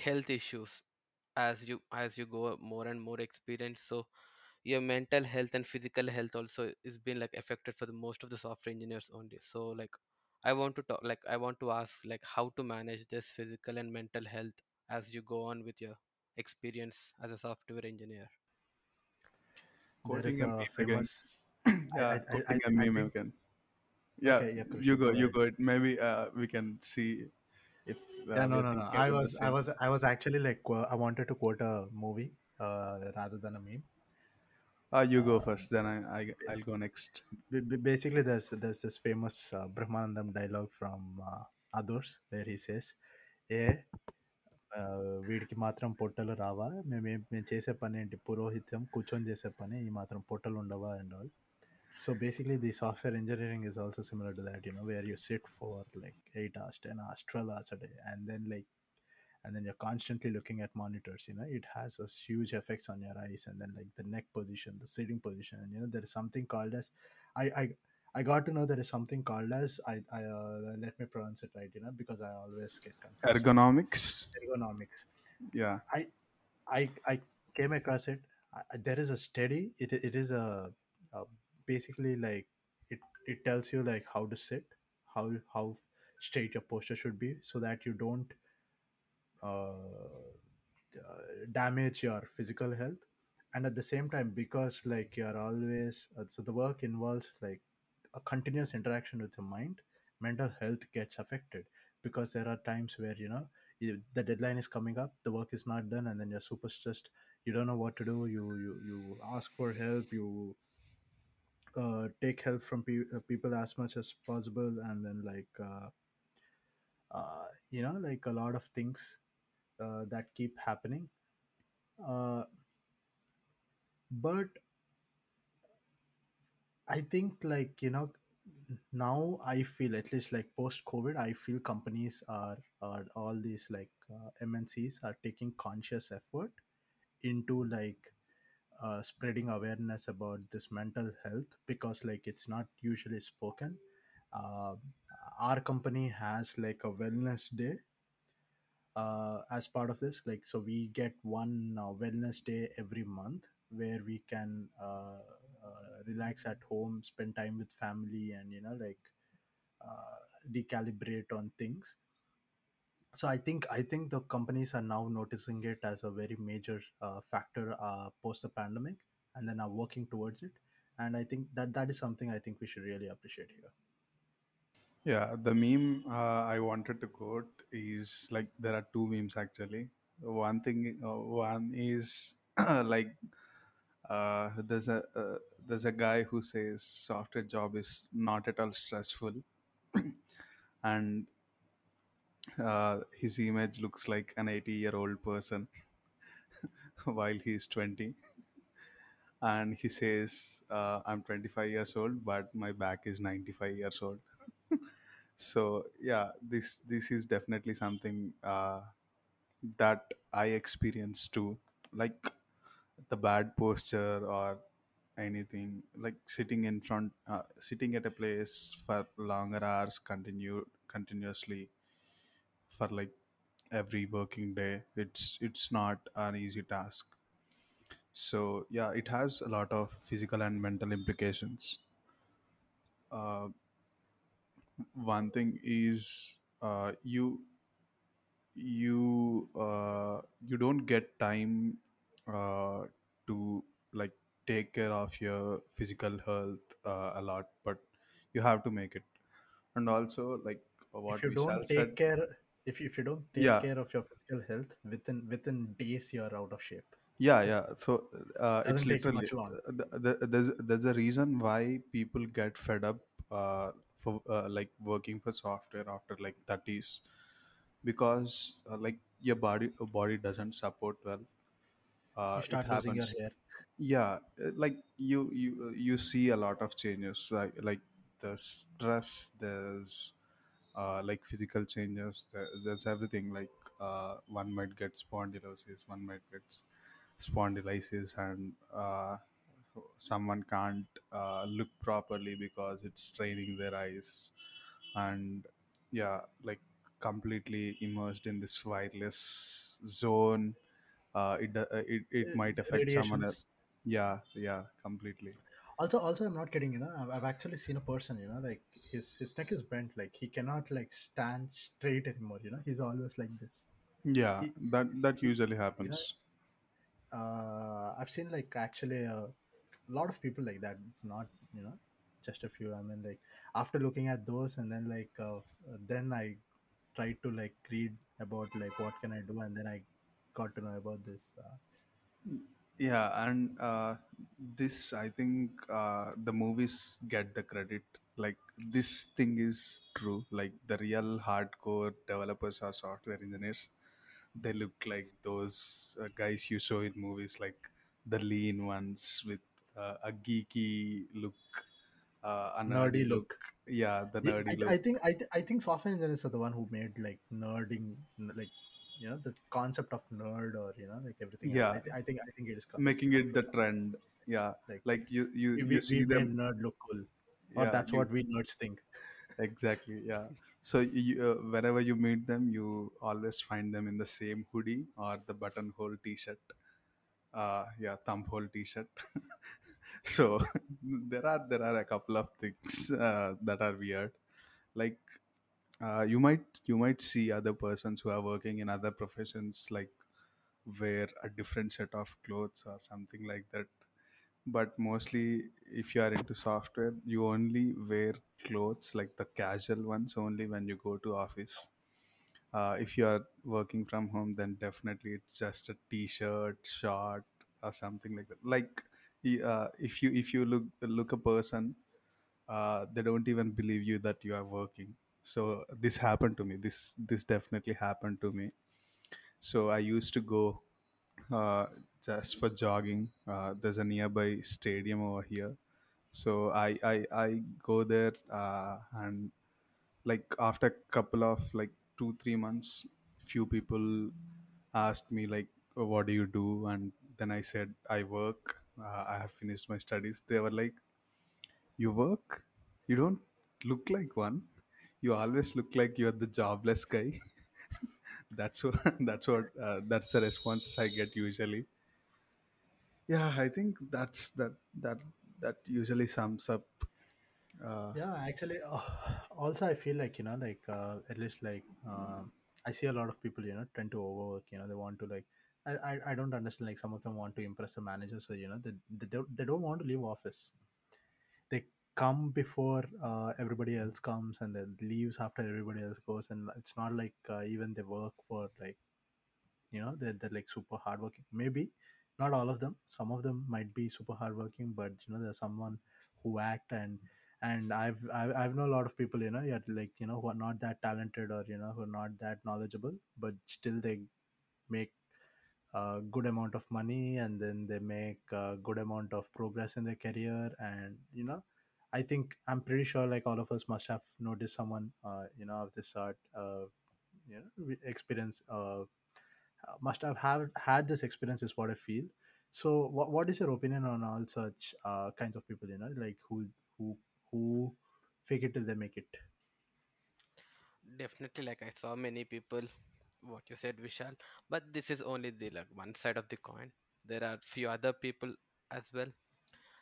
health issues as you as you go more and more experience so your mental health and physical health also is being like affected for the most of the software engineers only so like i want to talk like i want to ask like how to manage this physical and mental health as you go on with your experience as a software engineer
There
Quoting a
a
meme again.
I I
yeah,
I,
quoting
I
a
I
meme
think.
again. Yeah,
Okay, yeah, Krushi,
you go,
go
you go. Maybe uh, we can see if
Yeah,
uh, we
no, no, no. I was, I was, I was actually like, qu- I wanted to quote a movie uh, rather than a meme.
Uh, you go
uh,
first, then I, I I'll go next.
Basically, there's there's this famous uh, Brahmanandam dialogue from uh, Others where he says, "A uh, వీడికి మాత్రం పొట్టలు రావా? మేము మేము చేసే పని ఏంటి? పురోహిత్యం కూర్చొని చేసే పని ఈ మాత్రం పొట్టలు ఉండవా? And all so basically the software engineering is also similar to that you know where you sit for like eight ఆస్ట్ and astral twelve and then like and then you're constantly looking at monitors you know it has a huge effects on your eyes and then like the neck position the sitting position and you know there is something called as i i I got to know there is something called as I, I uh, let me pronounce it right, you know, because I always get confused.
Ergonomics.
Ergonomics.
Yeah.
I I I came across it. I, there is a study. It it is a, a basically like it it tells you like how to sit, how how straight your posture should be, so that you don't damage your physical health. And at the same time, because like you're always uh, so the work involves like a continuous interaction with your mind, mental health gets affected because there are times where you know the deadline is coming up, the work is not done, and then you're super stressed. You don't know what to do. You you you ask for help. You uh, take help from pe- uh, people as much as possible, and then like uh, uh, you know like a lot of things uh, that keep happening. Uh, but I think like you know now I feel at least like post COVID, I feel companies are are all these like uh, MNCs are taking conscious effort into like uh, spreading awareness about this mental health because like it's not usually spoken. Uh, our company has like a wellness day uh, as part of this like so we get one uh, wellness day every month where we can uh, uh, relax at home spend time with family and you know like uh, decalibrate on things. So i think i think the companies are now noticing it as a very major uh, factor post the pandemic and then are working towards it. And i think that that is something i think we should really appreciate here
Yeah, the meme uh, I wanted to quote is like there are two memes actually. One thing, uh, one is like uh, there's a uh, there's a guy who says software job is not at all stressful, and uh, his image looks like an 80 year old person while he's 20 and he says uh, i'm 25 years old but my back is 95 years old so yeah this this is definitely something uh, that i experienced too. Like the bad posture or anything like sitting in front uh, sitting at a place for longer hours continue continuously for like every working day it's it's not an easy task. So yeah it has a lot of physical and mental implications. Uh, one thing is uh, you you uh, you don't get time uh, to like take care of your physical health uh, a lot but you have to make it. And also like
if
what
you don't
said
take care if if you don't take
yeah.
care of your physical health within within days you're out of shape.
Yeah yeah. So uh, it's
doesn't take
literally
much long.
uh, the, the, there's there's a reason why people get fed up uh, for uh, like working for software after like 30s because uh, like your body body doesn't support well
you
uh, it
start losing your
happens
hair.
Yeah uh, like you you uh, you see a lot of changes like like the stress there's uh, like physical changes there, there's everything like uh, one might get spondylosis one might get spondylitis and uh, someone can't uh, look properly because it's straining their eyes. And yeah like completely immersed in this wireless zone uh, it, uh, it it
Uh,
might affect someone else.
Radiations
yeah yeah completely.
Also also i'm not kidding you know I've, I've actually seen a person you know like his his neck is bent like he cannot like stand straight anymore you know he's always like this.
Yeah
he,
that that usually
you know
happens.
uh, i've seen like actually a lot of people like that not you know just a few. I mean like after looking at those and then like uh, then i tried to like read about like what can i do and then i got to know about this uh,
yeah and uh, this i think uh, the movies get the credit. Like this thing is true. Like the real hardcore developers are software engineers. They look like those uh, guys you saw in movies like the lean ones with uh, a geeky look uh, a
nerdy
nerdy look.
look.
Yeah the
Yeah,
nerdy
I,
look.
I think I, th- I think software engineers are the one who made like nerding like you know the concept of nerd or you know like everything. Else. I,
yeah
th- I think I think it is
making it the trend. Yeah.
Like
like you you
we,
you see
we
them
nerd look cool. Or
yeah
that's
you
what we nerds think.
exactly yeah. So you, uh, wherever you meet them you always find them in the same hoodie or the buttonhole t-shirt. Uh yeah thumb hole t-shirt so there are there are a couple of things uh, that are weird. Like uh, you might you might see other persons who are working in other professions like wear a different set of clothes or something like that. But mostly if you are into software you only wear clothes like the casual ones only when you go to office. Uh, if you are working from home then definitely it's just a t-shirt short or something like that. Like uh, if you if you look look a person uh, they don't even believe you that you are working. So this happened to me. This this definitely happened to me. So i used to go uh, just for jogging. Uh, there's a nearby stadium over here. So i i, I go there uh, and like after a couple of like two three months few people asked me like "Oh, what do you do? And then i said i work uh, i have finished my studies. They were like you work? You don't look like one. You always look like you're the jobless guy. That's what that's what uh, that's the responses i get usually. Yeah i think that's that that that usually sums up uh,
Yeah, actually, uh, also I feel like you know like uh, at least like uh, I see a lot of people you know tend to overwork. You know they want to like I, I, don't understand like some of them want to impress the manager so you know they, they don't they don't want to leave office. They come before uh, everybody else comes and then leaves after everybody else goes and it's not like uh, even they work for like you know they're, they're like super hardworking. Maybe not all of them. Some of them might be super hardworking but you know there's someone who act and and I've, I've I've know a lot of people you know yet like you know who are not that talented or you know who are not that knowledgeable but still they make a good amount of money and then they make a good amount of progress in their career and you know i think i'm pretty sure like all of us must have noticed someone uh, you know of this sort uh, you know experience uh, must have have had this experience is what i feel. So what, what is your opinion on all such uh, kinds of people you know like who who who fake it till they make it?
Definitely, like I saw many people, what you said, Vishal. But this is only the like one side of the coin. There are few other people as well.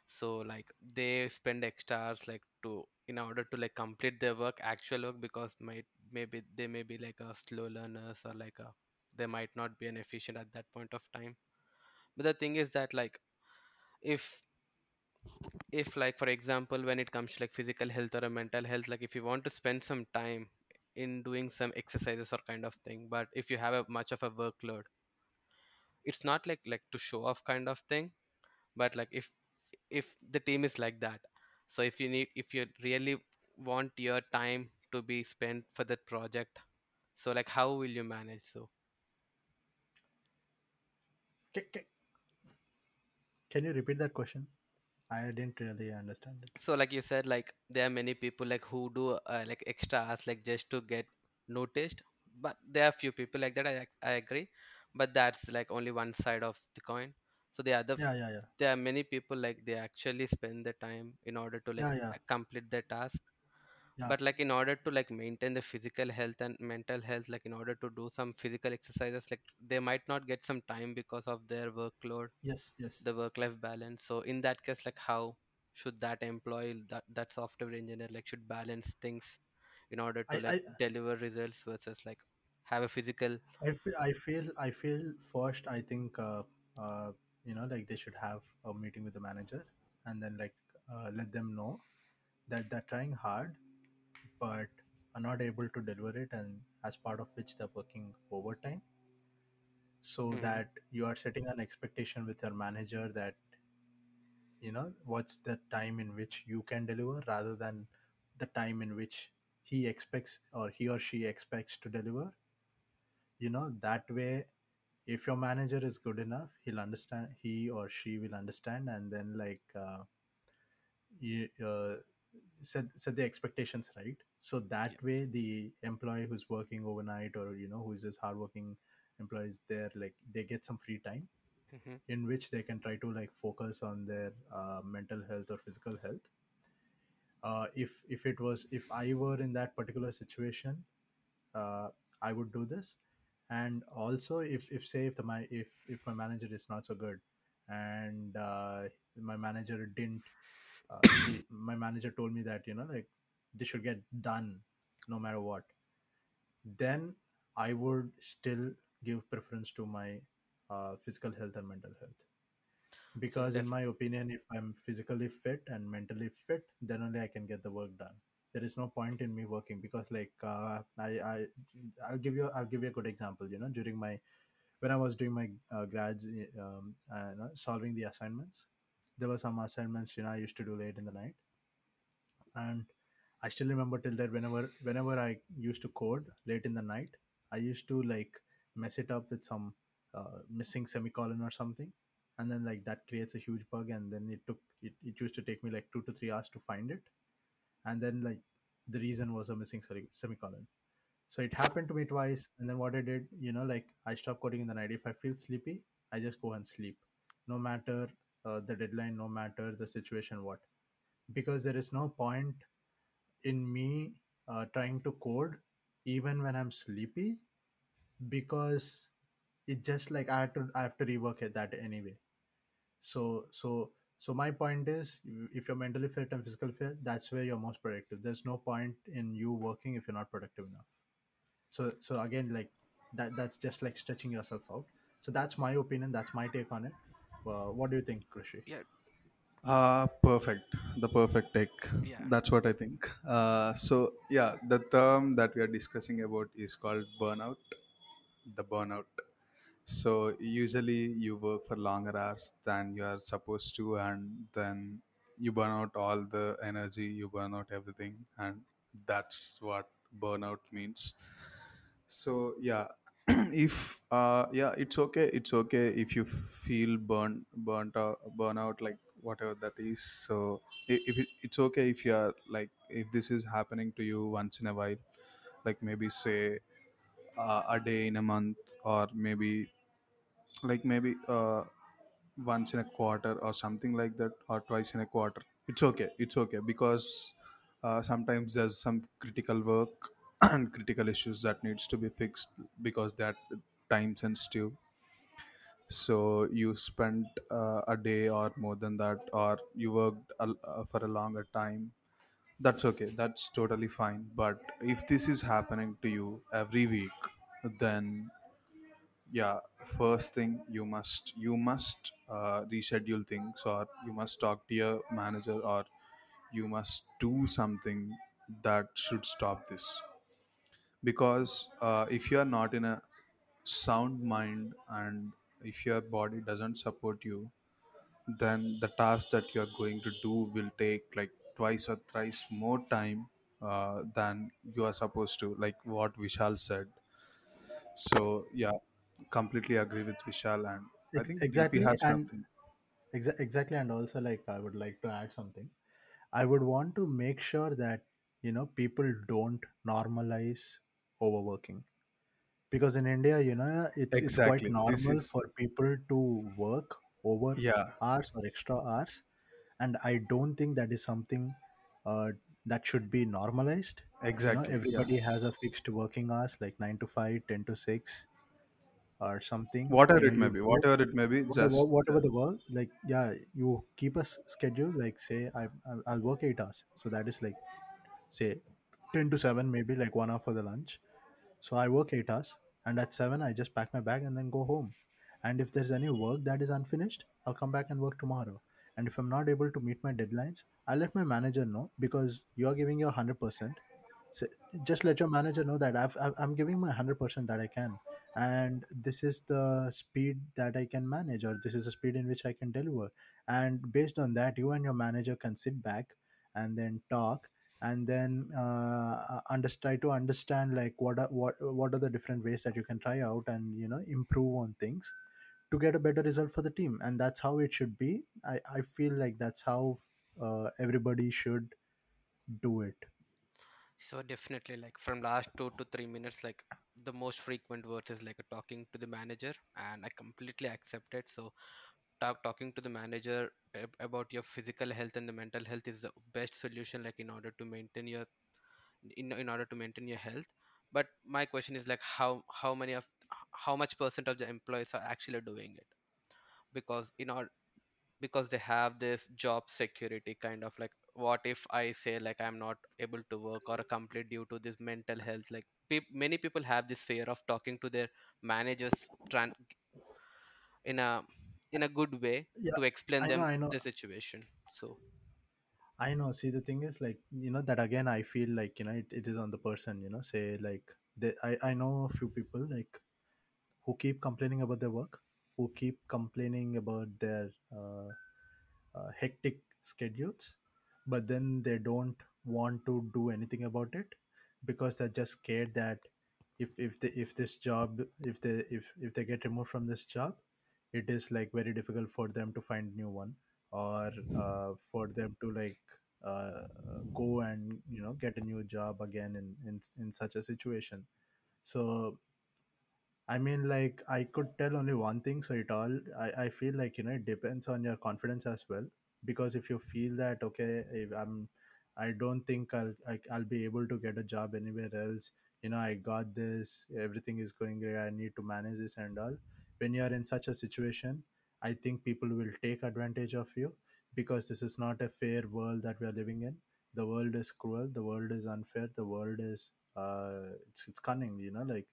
So like they spend extra hours like to in order to like complete their work, actual work, because might maybe they may be like a slow learners or like a they might not be an efficient at that point of time. But the thing is that like if if like for example when it comes to like physical health or a mental health like if you want to spend some time in doing some exercises or kind of thing but if you have a much of a workload it's not like like to show off kind of thing but like if if the team is like that so if you need if you really want your time to be spent for that project so like how will you manage so
Can, you repeat that question? I didn't really understand it.
so like you said like there are many people like who do uh, like extra hours like just to get noticed but there are few people like that i, I agree but that's like only one side of the coin. So the other
Yeah, yeah, yeah,
there are many people like they actually spend the time in order to like
yeah, yeah,
complete their task
yeah.
but like in order to like maintain the physical health and mental health like in order to do some physical exercises like they might not get some time because of their workload
Yes, yes.
the work life balance so in that case like how should that employee that that software engineer like should balance things in order to
I,
like
I,
deliver results versus like have a physical
I feel, I feel, I feel first. I think, uh, uh, you know, like they should have a meeting with the manager and then like uh, let them know that they're trying hard, but are not able to deliver it, and as part of which they're working overtime. So
Mhm,
that you are setting an expectation with your manager that you know what's the time in which you can deliver rather than the time in which he expects or he or she expects to deliver. You know that way if your manager is good enough he'll understand he or she will understand and then like uh, you uh, set set the expectations right so that
yeah.
way the employee who's working overnight or you know who is this hardworking employees there like they get some free time
mhm,
in which they can try to like focus on their uh, mental health or physical health. Uh, if if it was if i were in that particular situation uh, i would do this. And also if if say if the my if if my manager is not so good and uh, my manager didn't uh, he my manager told me that you know like this should get done no matter what. Then i would still give preference to my uh, physical health and mental health.
So
because in my opinion if i'm physically fit and mentally fit then only i can get the work done. There is no point in me working because like uh, I, I i'll give you i'll give you a good example you know during my when i was doing my uh, grads um, uh, you know, solving the assignments there were some assignments you know i used to do late in the night. And i still remember till that whenever whenever i used to code late in the night i used to like mess it up with some uh, missing semicolon or something. And then like that creates a huge bug and then it took it, it used to take me like two to three hours to find it. And then like the reason was a missing semicolon. So it happened to me twice and then what i did you know like i stopped coding in the night. If i feel sleepy i just go and sleep. No matter uh, the deadline no matter the situation what. Because there is no point in me uh, trying to code even when i'm sleepy because it just like i have to i have to rework it that anyway. So so so my point is if you're mentally fit and physically fit that's where you're most productive. There's no point in you working if you're not productive enough. So so again like that that's just like stretching yourself out. So that's my opinion that's my take on it. Uh, what do you think krishi?
Yeah
Uh, perfect. The perfect take.
yeah
That's what I think. Uh, so, yeah, the term that we are discussing about is called burnout. The burnout. So, usually you work for longer hours than you are supposed to, and then you burn out all the energy, you burn out everything, and that's what burnout means so yeah if uh yeah it's okay it's okay if you feel burn burnt out burnout like whatever that is. So if it, it's okay if you are like if this is happening to you once in a while like maybe say uh, a day in a month or maybe like maybe uh once in a quarter or something like that or twice in a quarter it's okay it's okay because uh, sometimes there's some critical work and critical issues that needs to be fixed because that time sensitive so you spent uh, a day or more than that or you worked a, uh, for a longer time. That's okay. That's totally fine. But if this is happening to you every week then yeah first thing you must you must uh, reschedule things or you must talk to your manager or you must do something that should stop this. Because uh, if you are not in a sound mind and if your body doesn't support you then the task that you are going to do will take like twice or thrice more time uh, than you are supposed to like what vishal said. So yeah completely agree with vishal and i think dp
exactly
has
and
something.
exa- exactly and also like i would like to add something. I would want to make sure that you know people don't normalize overworking because in india you know it's it's quite
exactly. This
normal
is
for people to work over
yeah.
hours or extra hours and i don't think that is something uh, that should be normalized. You know
exactly. Yeah.
everybody has a fixed working hours like 9 to 5, 10 to 6 or something you
whatever
know
it may
you
be
go
whatever it may be
whatever,
just
whatever the work like yeah you keep a s- schedule like say I, I'll I'll work 8 hours. So that is like say 10 to 7 maybe like one hour for the lunch so I work eight hours, and at seven, I just pack my bag and then go home. And if there's any work that is unfinished, I'll come back and work tomorrow. And if I'm not able to meet my deadlines, I'll let my manager know because you're giving your 100%. So just let your manager know that I've, I've, I'm giving my 100% that I can. And this is the speed that I can manage, or this is the speed in which I can deliver. And based on that, you and your manager can sit back and then talk and then uh, under, try to understand like what are what what are the different ways that you can try out and you know improve on things to get a better result for the team. And that's how it should be. I i feel like that's how uh, everybody should do it.
So definitely, like from last two to three minutes, like the most frequent words is like a talking to the manager, and I completely accept it. So talk talking to the manager ab- about your physical health and the mental health is the best solution, like in order to maintain your in in order to maintain your health. But my question is like how how many of how much percent of the employees are actually doing it? Because in order because they have this job security kind of like what if i say like i'm not able to work or complete due to this mental health like peop many people have this fear of talking to their managers tran- in a in a good way
yeah
to explain
i know
them
i know.
the situation so.
I know. See the thing is like you know that again i feel like you know it, it is on the person you know say like they, i i know a few people like who keep complaining about their work who keep complaining about their uh, uh, hectic schedules but then they don't want to do anything about it because they're just scared that if if they if this job if they if if they get removed from this job it is like very difficult for them to find new one or uh, for them to like uh, go and you know get a new job again in in, in such a situation so I mean, like I could tell only one thing. So it all I, I feel like you know it depends on your confidence as well. Because if you feel that okay, if I'm I don't think I'll I, I'll be able to get a job anywhere else. You know, I got this. Everything is going great. I need to manage this and all. When you are in such a situation, I think people will take advantage of you because this is not a fair world that we are living in. The world is cruel. The world is unfair. The world is uh, it's, it's cunning. You know, like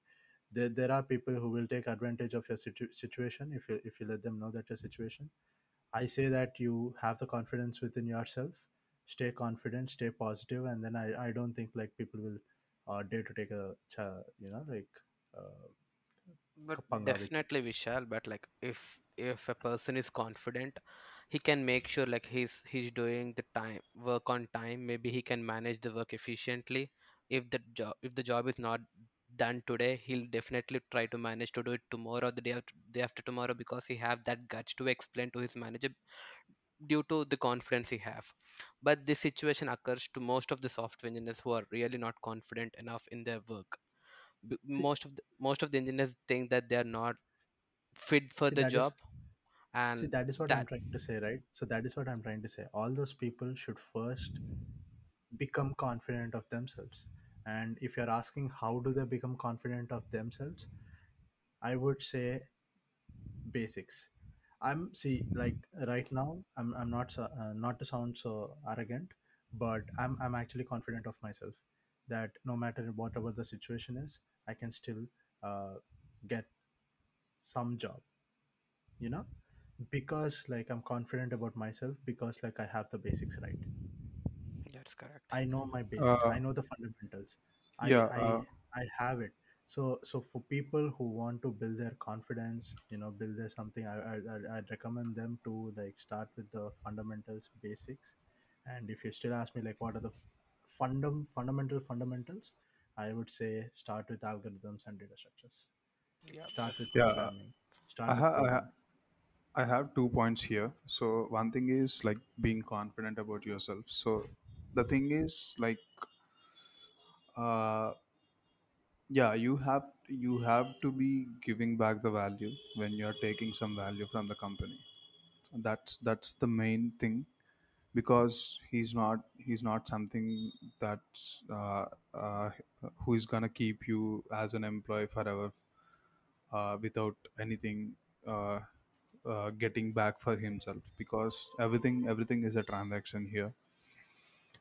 there, there are people who will take advantage of your situ- situation if you if you let them know that your situation i say that you have the confidence within yourself stay confident stay positive and then i, I don't think like people will uh, dare to take a you know like uh,
but
panga with you
definitely vishal but like if if a person is confident he can make sure like he's he's doing the time work on time. Maybe he can manage the work efficiently. If the job if the job is not done today he'll definitely try to manage to do it tomorrow or the day after, day after tomorrow because he have that guts to explain to his manager due to the confidence he have. But this situation occurs to most of the software engineers who are really not confident enough in their work B-
see
most of the, most of the engineers think that they are not fit for
see
the job
see
and
that is what i'm trying to say right? So that is what i'm trying to say. All those people should first become confident of themselves. And if you're asking how do they become confident of themselves i would say basics. I'm see like right now i'm, I'm not so, uh, not to sound so arrogant but i'm i'm actually confident of myself that no matter whatever the situation is i can still uh, get some job you know? Because like i'm confident about myself because like i have the basics right.
That's correct.
I know my basics.
Uh,
i know the fundamentals. I
yeah
i
uh,
I have it. So so for people who want to build their confidence, you know, build their something, I I I'd I'd recommend them to like start with the fundamentals, basics, and if you still ask me like what are the fundam fundamental fundamentals, I would say start with algorithms and data structures.
yeah
Start with
Yeah,
programming.
I,
Start with
ha- I, ha- I have two points here. So one thing is like being confident about yourself. So the thing is like, uh, yeah, you have you have to be giving back the value when you're taking some value from the company. That's that's the main thing because he's not he's not something that's uh, uh, who is gonna keep you as an employee forever uh, without anything uh, uh, getting back for himself because everything everything is a transaction here.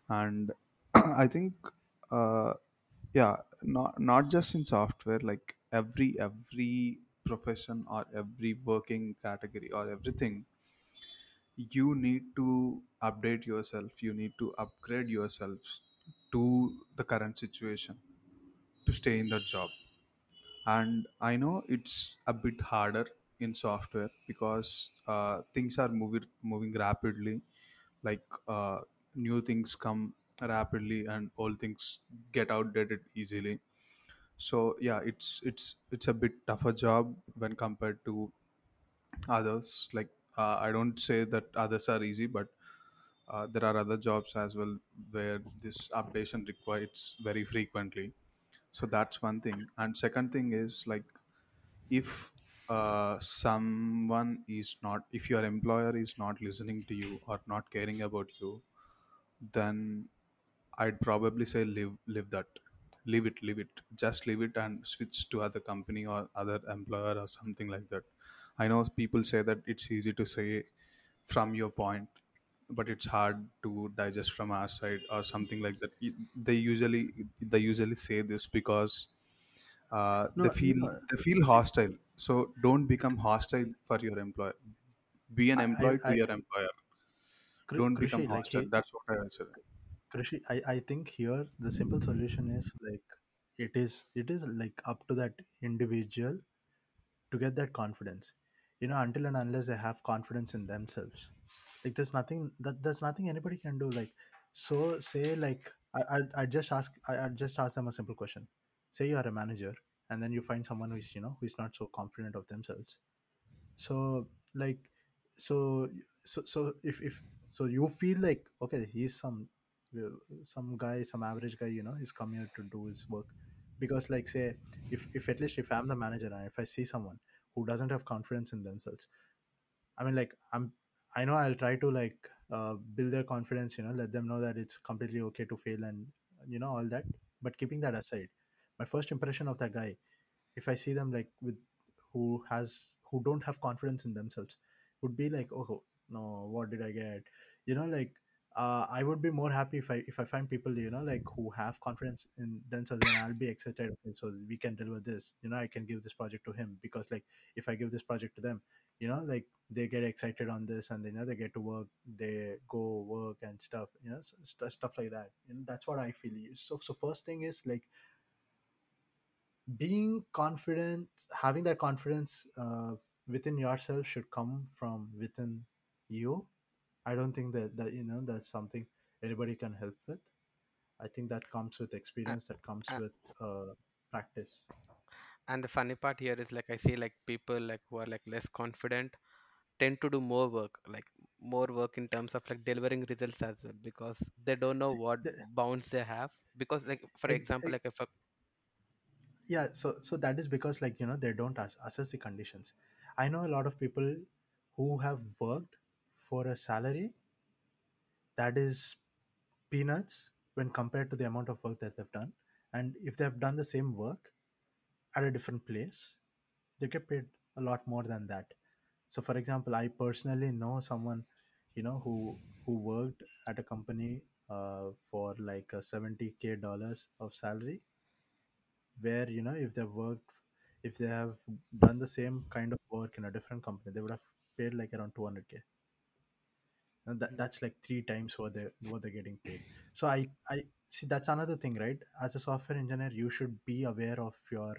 And i think uh, yeah not not just in software like every every profession or every working category or everything you need to update yourself you need to upgrade yourself to the current situation to stay in the job. And i know it's a bit harder in software because uh, things are moving moving rapidly. Like uh, new things come rapidly and old things get outdated easily. So yeah it's it's it's a bit tougher job when compared to others. Like uh, i don't say that others are easy but uh, there are other jobs as well where this updation requires very frequently. So that's one thing. And second thing is like if uh, someone is not if your employer is not listening to you or not caring about you then i'd probably say leave leave that. Leave it leave it. Just leave it and switch to other company or other employer or something like that i know people say that it's easy to say from your point but it's hard to digest from our side or something like that. Y- they usually they usually say this because uh, they
No, you
feel
know,
they feel
see,
hostile. So don't become hostile for your employer. Be an
I, I,
to
I,
your employer.
Kr-
don't become
Krishi, like
hostile. that's what i say
Krishi, I, I think here the simple solution is like it is it is like up to that individual to get that confidence. You know, until and unless they have confidence in themselves, like there's nothing that there's nothing anybody can do. Like so, say like I I, I just ask I I just ask them a simple question. Say you are a manager, and then you find someone who's you know who's not so confident of themselves so like so so so if if so you feel like okay he's some uh, some guy some average guy you know he's come here to do his work because like say if if at least if i'm the manager and if i see someone who doesn't have confidence in themselves I mean, like I'm, I know I'll try to like uh, build their confidence. You know, let them know that it's completely okay to fail and you know all that. But keeping that aside, my first impression of that guy, if I see them like with who has who don't have confidence in themselves, would be like, oh no, what did I get? You know, like uh, I would be more happy if I if I find people you know like who have confidence in themselves, and I'll be excited. Okay, so we can deliver this. You know, I can give this project to him because like if I give this project to them, you know, like they get excited on this and you know they get to work they go work and stuff you know st- stuff like that and that's what i feel so so first thing is like being confident having that confidence uh, within yourself should come from within you i don't think that that you know that's something anybody can help with. I think that comes with experience that comes
uh,
with uh, practice.
And the funny part here is like i see like people like who are like less confident tend to do more work like more work in terms of like delivering results as well because they don't know
See,
what
the,
bounds they have because like for
ex-
example like if a
yeah so so that is because like you know they don't ass- assess the conditions. I know a lot of people who have worked for a salary that is peanuts when compared to the amount of work that they've done. And if they've done the same work at a different place they get paid a lot more than that. So for example i personally know someone you know who who worked at a company uh, for like a 70k dollars of salary where you know if they've worked if they have done the same kind of work in a different company they would have paid like around 200k and that, that's like three times what they what they're getting paid. So i i see that's another thing right? As a software engineer you should be aware of your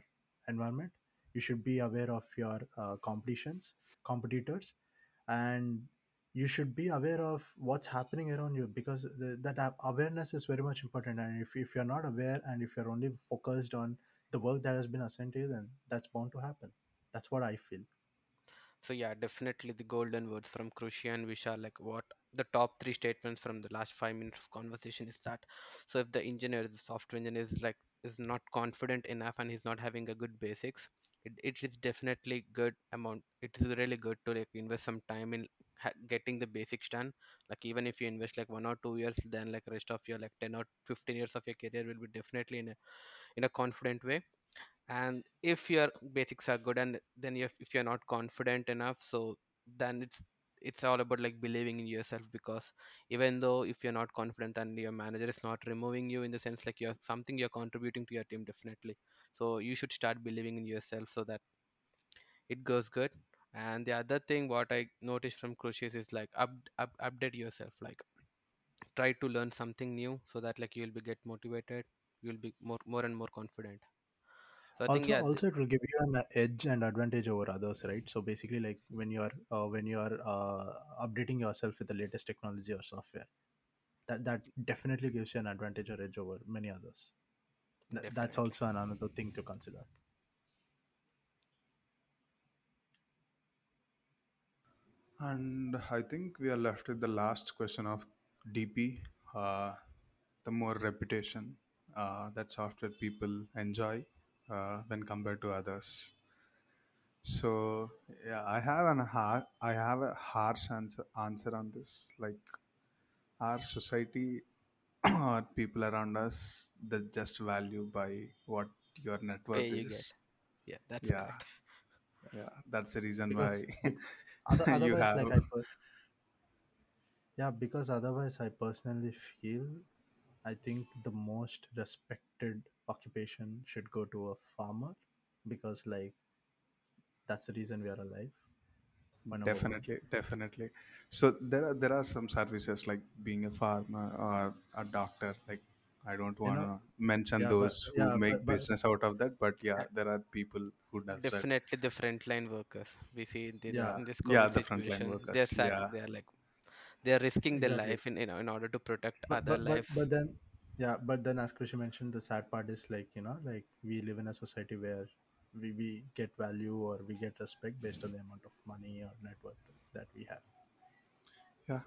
environment. You should be aware of your uh, competitions competitors. And you should be aware of what's happening around you because the, that awareness is very much important. And if, if you're not aware and if you're only focused on the work that has been assigned to you then that's bound to happen. That's what i feel
So yeah, definitely the golden words from Krushi and Vishal, like what the top three statements from the last five minutes of conversation is that. So if the engineer, the software engineer is like is not confident enough and he's not having a good basics, it, it is definitely good amount. It is really good to like invest some time in ha- getting the basics done. Like even if you invest like one or two years, then like rest of your like ten or fifteen years of your career will be definitely in a in a confident way and if your basics are good and then if, if you're not confident enough so then it's it's all about like believing in yourself because even though if you're not confident and your manager is not removing you in the sense like you're something you're contributing to your team definitely. So you should start believing in yourself so that it goes good. And the other thing what i noticed from crucius is like up, up update yourself like try to learn something new so that like you'll be get motivated you'll be more more and more confident so i think
also
yeah
also it will give you an edge and advantage over others right? So basically like when you're uh, when you're uh, updating yourself with the latest technology or software that that definitely gives you an advantage or edge over many others. Th- that's also an another thing to consider.
And I think we are left with the last question of DP, uh, the more reputation uh, that software people enjoy uh, when compared to others. So yeah, I have an har- I have a harsh answer answer on this. Like our society or people around us, that just value by what your net
pay
worth
you get
is.
yeah that's
Yeah,
correct
yeah, that's the reason why
because be, other,
you
otherwise
have
like i per- yeah because otherwise i personally feel i think the most respected occupation should go to a farmer because like that's the reason we are alive point number
Definitely, definitely. So there are there are some services like being a farmer or a doctor. Like I don't
you
want
know
to mention
yeah but
those who
yeah
make
but
business out of that, but yeah, there are people who does that.
definitely the frontline workers we see in this
Yeah,
yeah
in this
yeah,
covid
the frontline
situation they're
workers.
sac
Yeah,
they're like they're risking their
exactly
life in you know in order to protect
but
other
but but but then yeah but then as Krishi mentioned the sad part is like you know like we live in a society where we, we get value or we get respect based on the amount of money or net worth that we have
yeah.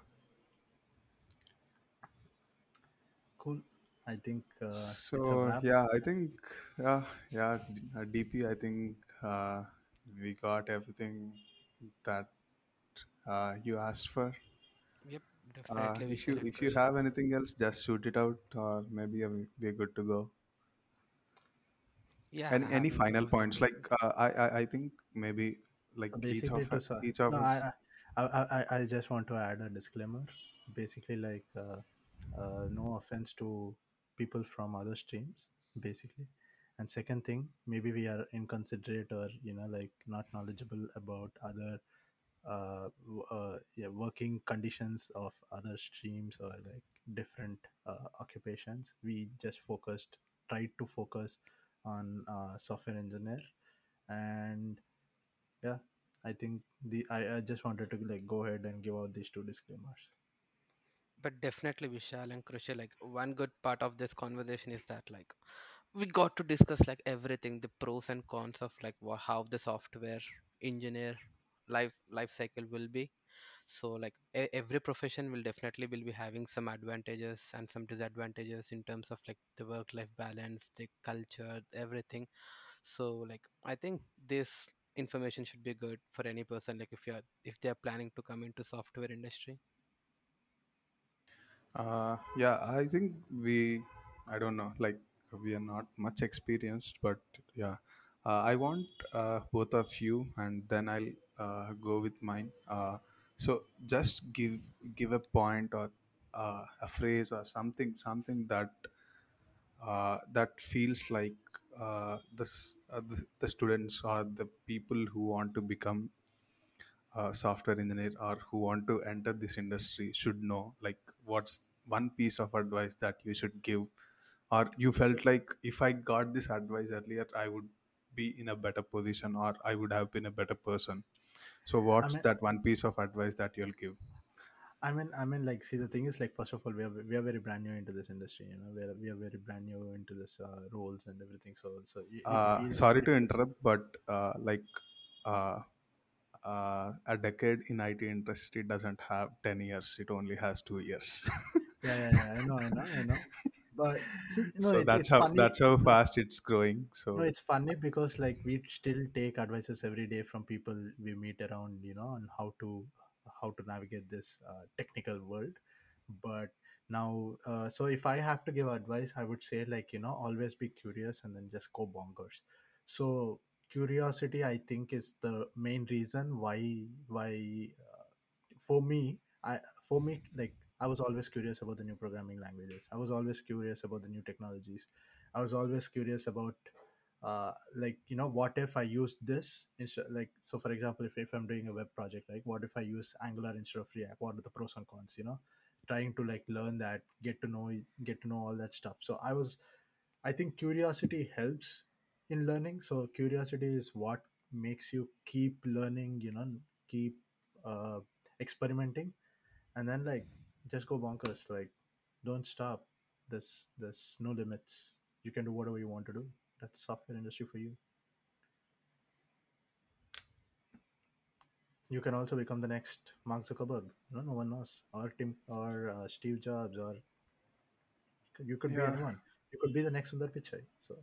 cool i think uh, it's a
So
wrap
yeah, I think yeah, yeah, uh, DP. I think uh, we got everything that uh, you asked for.
Yep
Uh,
definitely
if you
and
if you
Krushi.
have anything else, just shoot it out, or maybe uh, we're good to go.
yeah
Any
i
any final
no
points? Like uh, I, I I think maybe like
so
each
basically
of
to
us,
su-
each
no
of us.
I, I i i i just want to add a disclaimer basically like uh, uh, no offense to people from other streams basically and second thing maybe we are inconsiderate or you know like not knowledgeable about other uh, uh, yeah, working conditions of other streams or like different uh, occupations. We just focused tried to focus on uh, software engineer. And yeah i think the I, I just wanted to like go ahead and give out these two disclaimers.
But definitely vishal and Krushi, like one good part of this conversation is that like we got to discuss like everything the pros and cons of like wha- how the software engineer life life cycle will be so like every profession will definitely will be having some advantages and some disadvantages in terms of like the work life balance the culture everything so like i think this information should be good for any person like if you're if they're planning to come into software industry
Uh, yeah, I think we. I don't know. Like we are not much experienced, but yeah, uh, I want uh, both of you, and then I'll uh, go with mine. Uh, so just give give a point or uh, a phrase or something something that uh, that feels like uh, the, uh, the the students or the people who want to become a software engineer or who want to enter this industry should know like what's one piece of advice that you should give or you felt like if i got this advice earlier i would be in a better position or i would have been a better person so
I
what's
mean,
that one piece of advice that you'll give
I mean, I mean, like, see, the thing is, like, first of all, we are we are very brand new into this industry. You know, we are we are very brand new into this uh, roles and everything. So, so it
uh, sorry to interrupt but uh, like uh, uh, a decade in it industry doesn't have 10 years it only has two years
yeah, yeah, yeah. I know, I know, I know. But see, no,
so
it's
that's
it's
how
funny.
that's how fast it's growing so no,
it's funny because like we still take advices every day from people we meet around, you know, on how to how to navigate this uh, technical world. But now, uh, so if I have to give advice, I would say like you know, always be curious and then just go bonkers. So curiosity, I think, is the main reason why why uh, for me, I for me like I was always curious about the new programming languages. I was always curious about the new technologies. I was always curious about uh, like you know what if i use this instead like so for example if, if i'm doing a web project like what if i use angular instead of react? What are the pros and cons you know? Trying to like learn that get to know get to know all that stuff. So i was i think curiosity helps in learning. So curiosity is what makes you keep learning you know keep uh, experimenting. And then like just go bonkers like don't stop. There's there's no limits. You can do whatever you want to do. That's software industry for you. You can also become the next mark zuckerberg. No no one knows. Or tim or uh, steve jobs or you could be
yeah.
anyone. You could be the next sundar pichai. So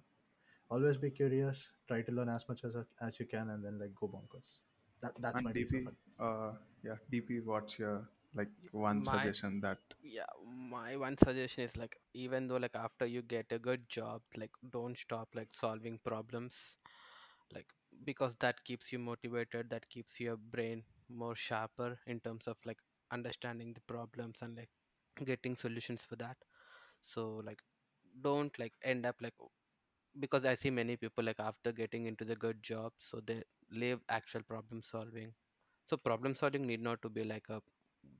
always be curious. Try to learn as much as as you can and then like go bonkers. That that's
and
my piece of
dp
advice
uh, yeah dp what's your like one
My
suggestion that
yeah, my one suggestion is like even though like after you get a good job, like don't stop like solving problems, like because that keeps you motivated, that keeps your brain more sharper in terms of like understanding the problems and like getting solutions for that. So like don't like end up like because I see many people like after getting into the good job, so they leave actual problem solving. So problem solving need not to be like a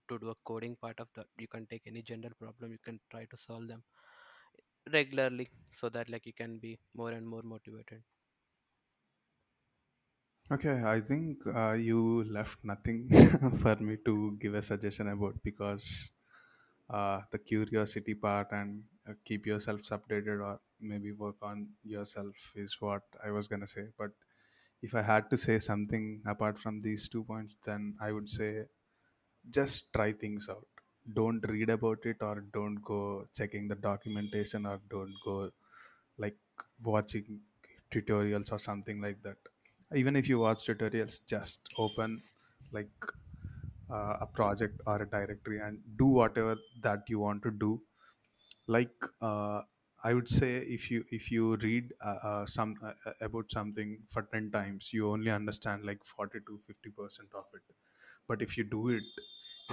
to do a coding part of that. You can take any general problem, you can try to solve them regularly so that like you can be more and more motivated.
okay i think uh, you left nothing for me to give a suggestion about because uh, the curiosity part and uh, keep yourself updated or maybe work on yourself is what i was going to say but if i had to say something apart from these two points then i would say just try things out. Don't read about it or don't go checking the documentation or don't go like watching tutorials or something like that. Even if you watch tutorials just open like uh, a project or a directory and do whatever that you want to do. Like uh, i would say if you if you read uh, uh, some uh, uh, about something for 10 times you only understand like 40 to 50 percent of it. But if you do it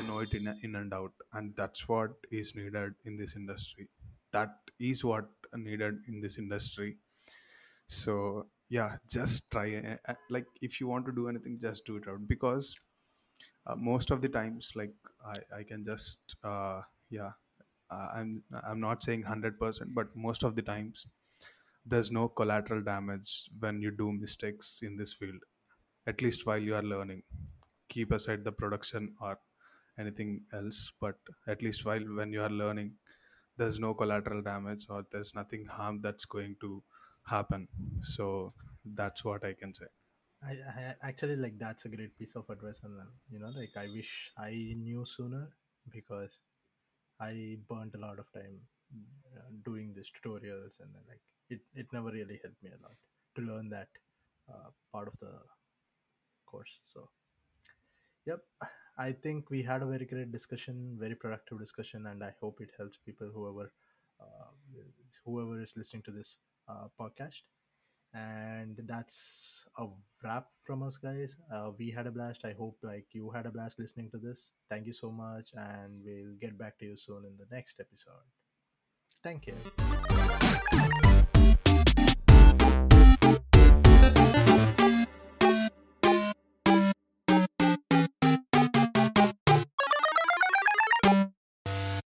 know it in, in and out and that's what is needed in this industry. That is what needed in this industry. So yeah just try uh, uh, like if you want to do anything just do it out because uh, most of the times like i i can just uh yeah i'm i'm not saying 100% but most of the times there's no collateral damage when you do mistakes in this field at least while you are learning. Keep aside the production or anything else but at least while when you are learning there's no collateral damage or there's nothing harm that's going to happen. So that's what i can say.
I, I actually like that's a great piece of advice and uh, you know like i wish i knew sooner because i burnt a lot of time uh, doing these tutorials and then like it, it never really helped me a lot to learn that uh, part of the course. So yep i think we had a very great discussion very productive discussion and i hope it helps people whoever uh, whoever is listening to this uh, podcast. And that's a wrap from us guys. Uh, we had a blast. I hope like you had a blast listening to this. Thank you so much and we'll get back to you soon in the next episode. Thank you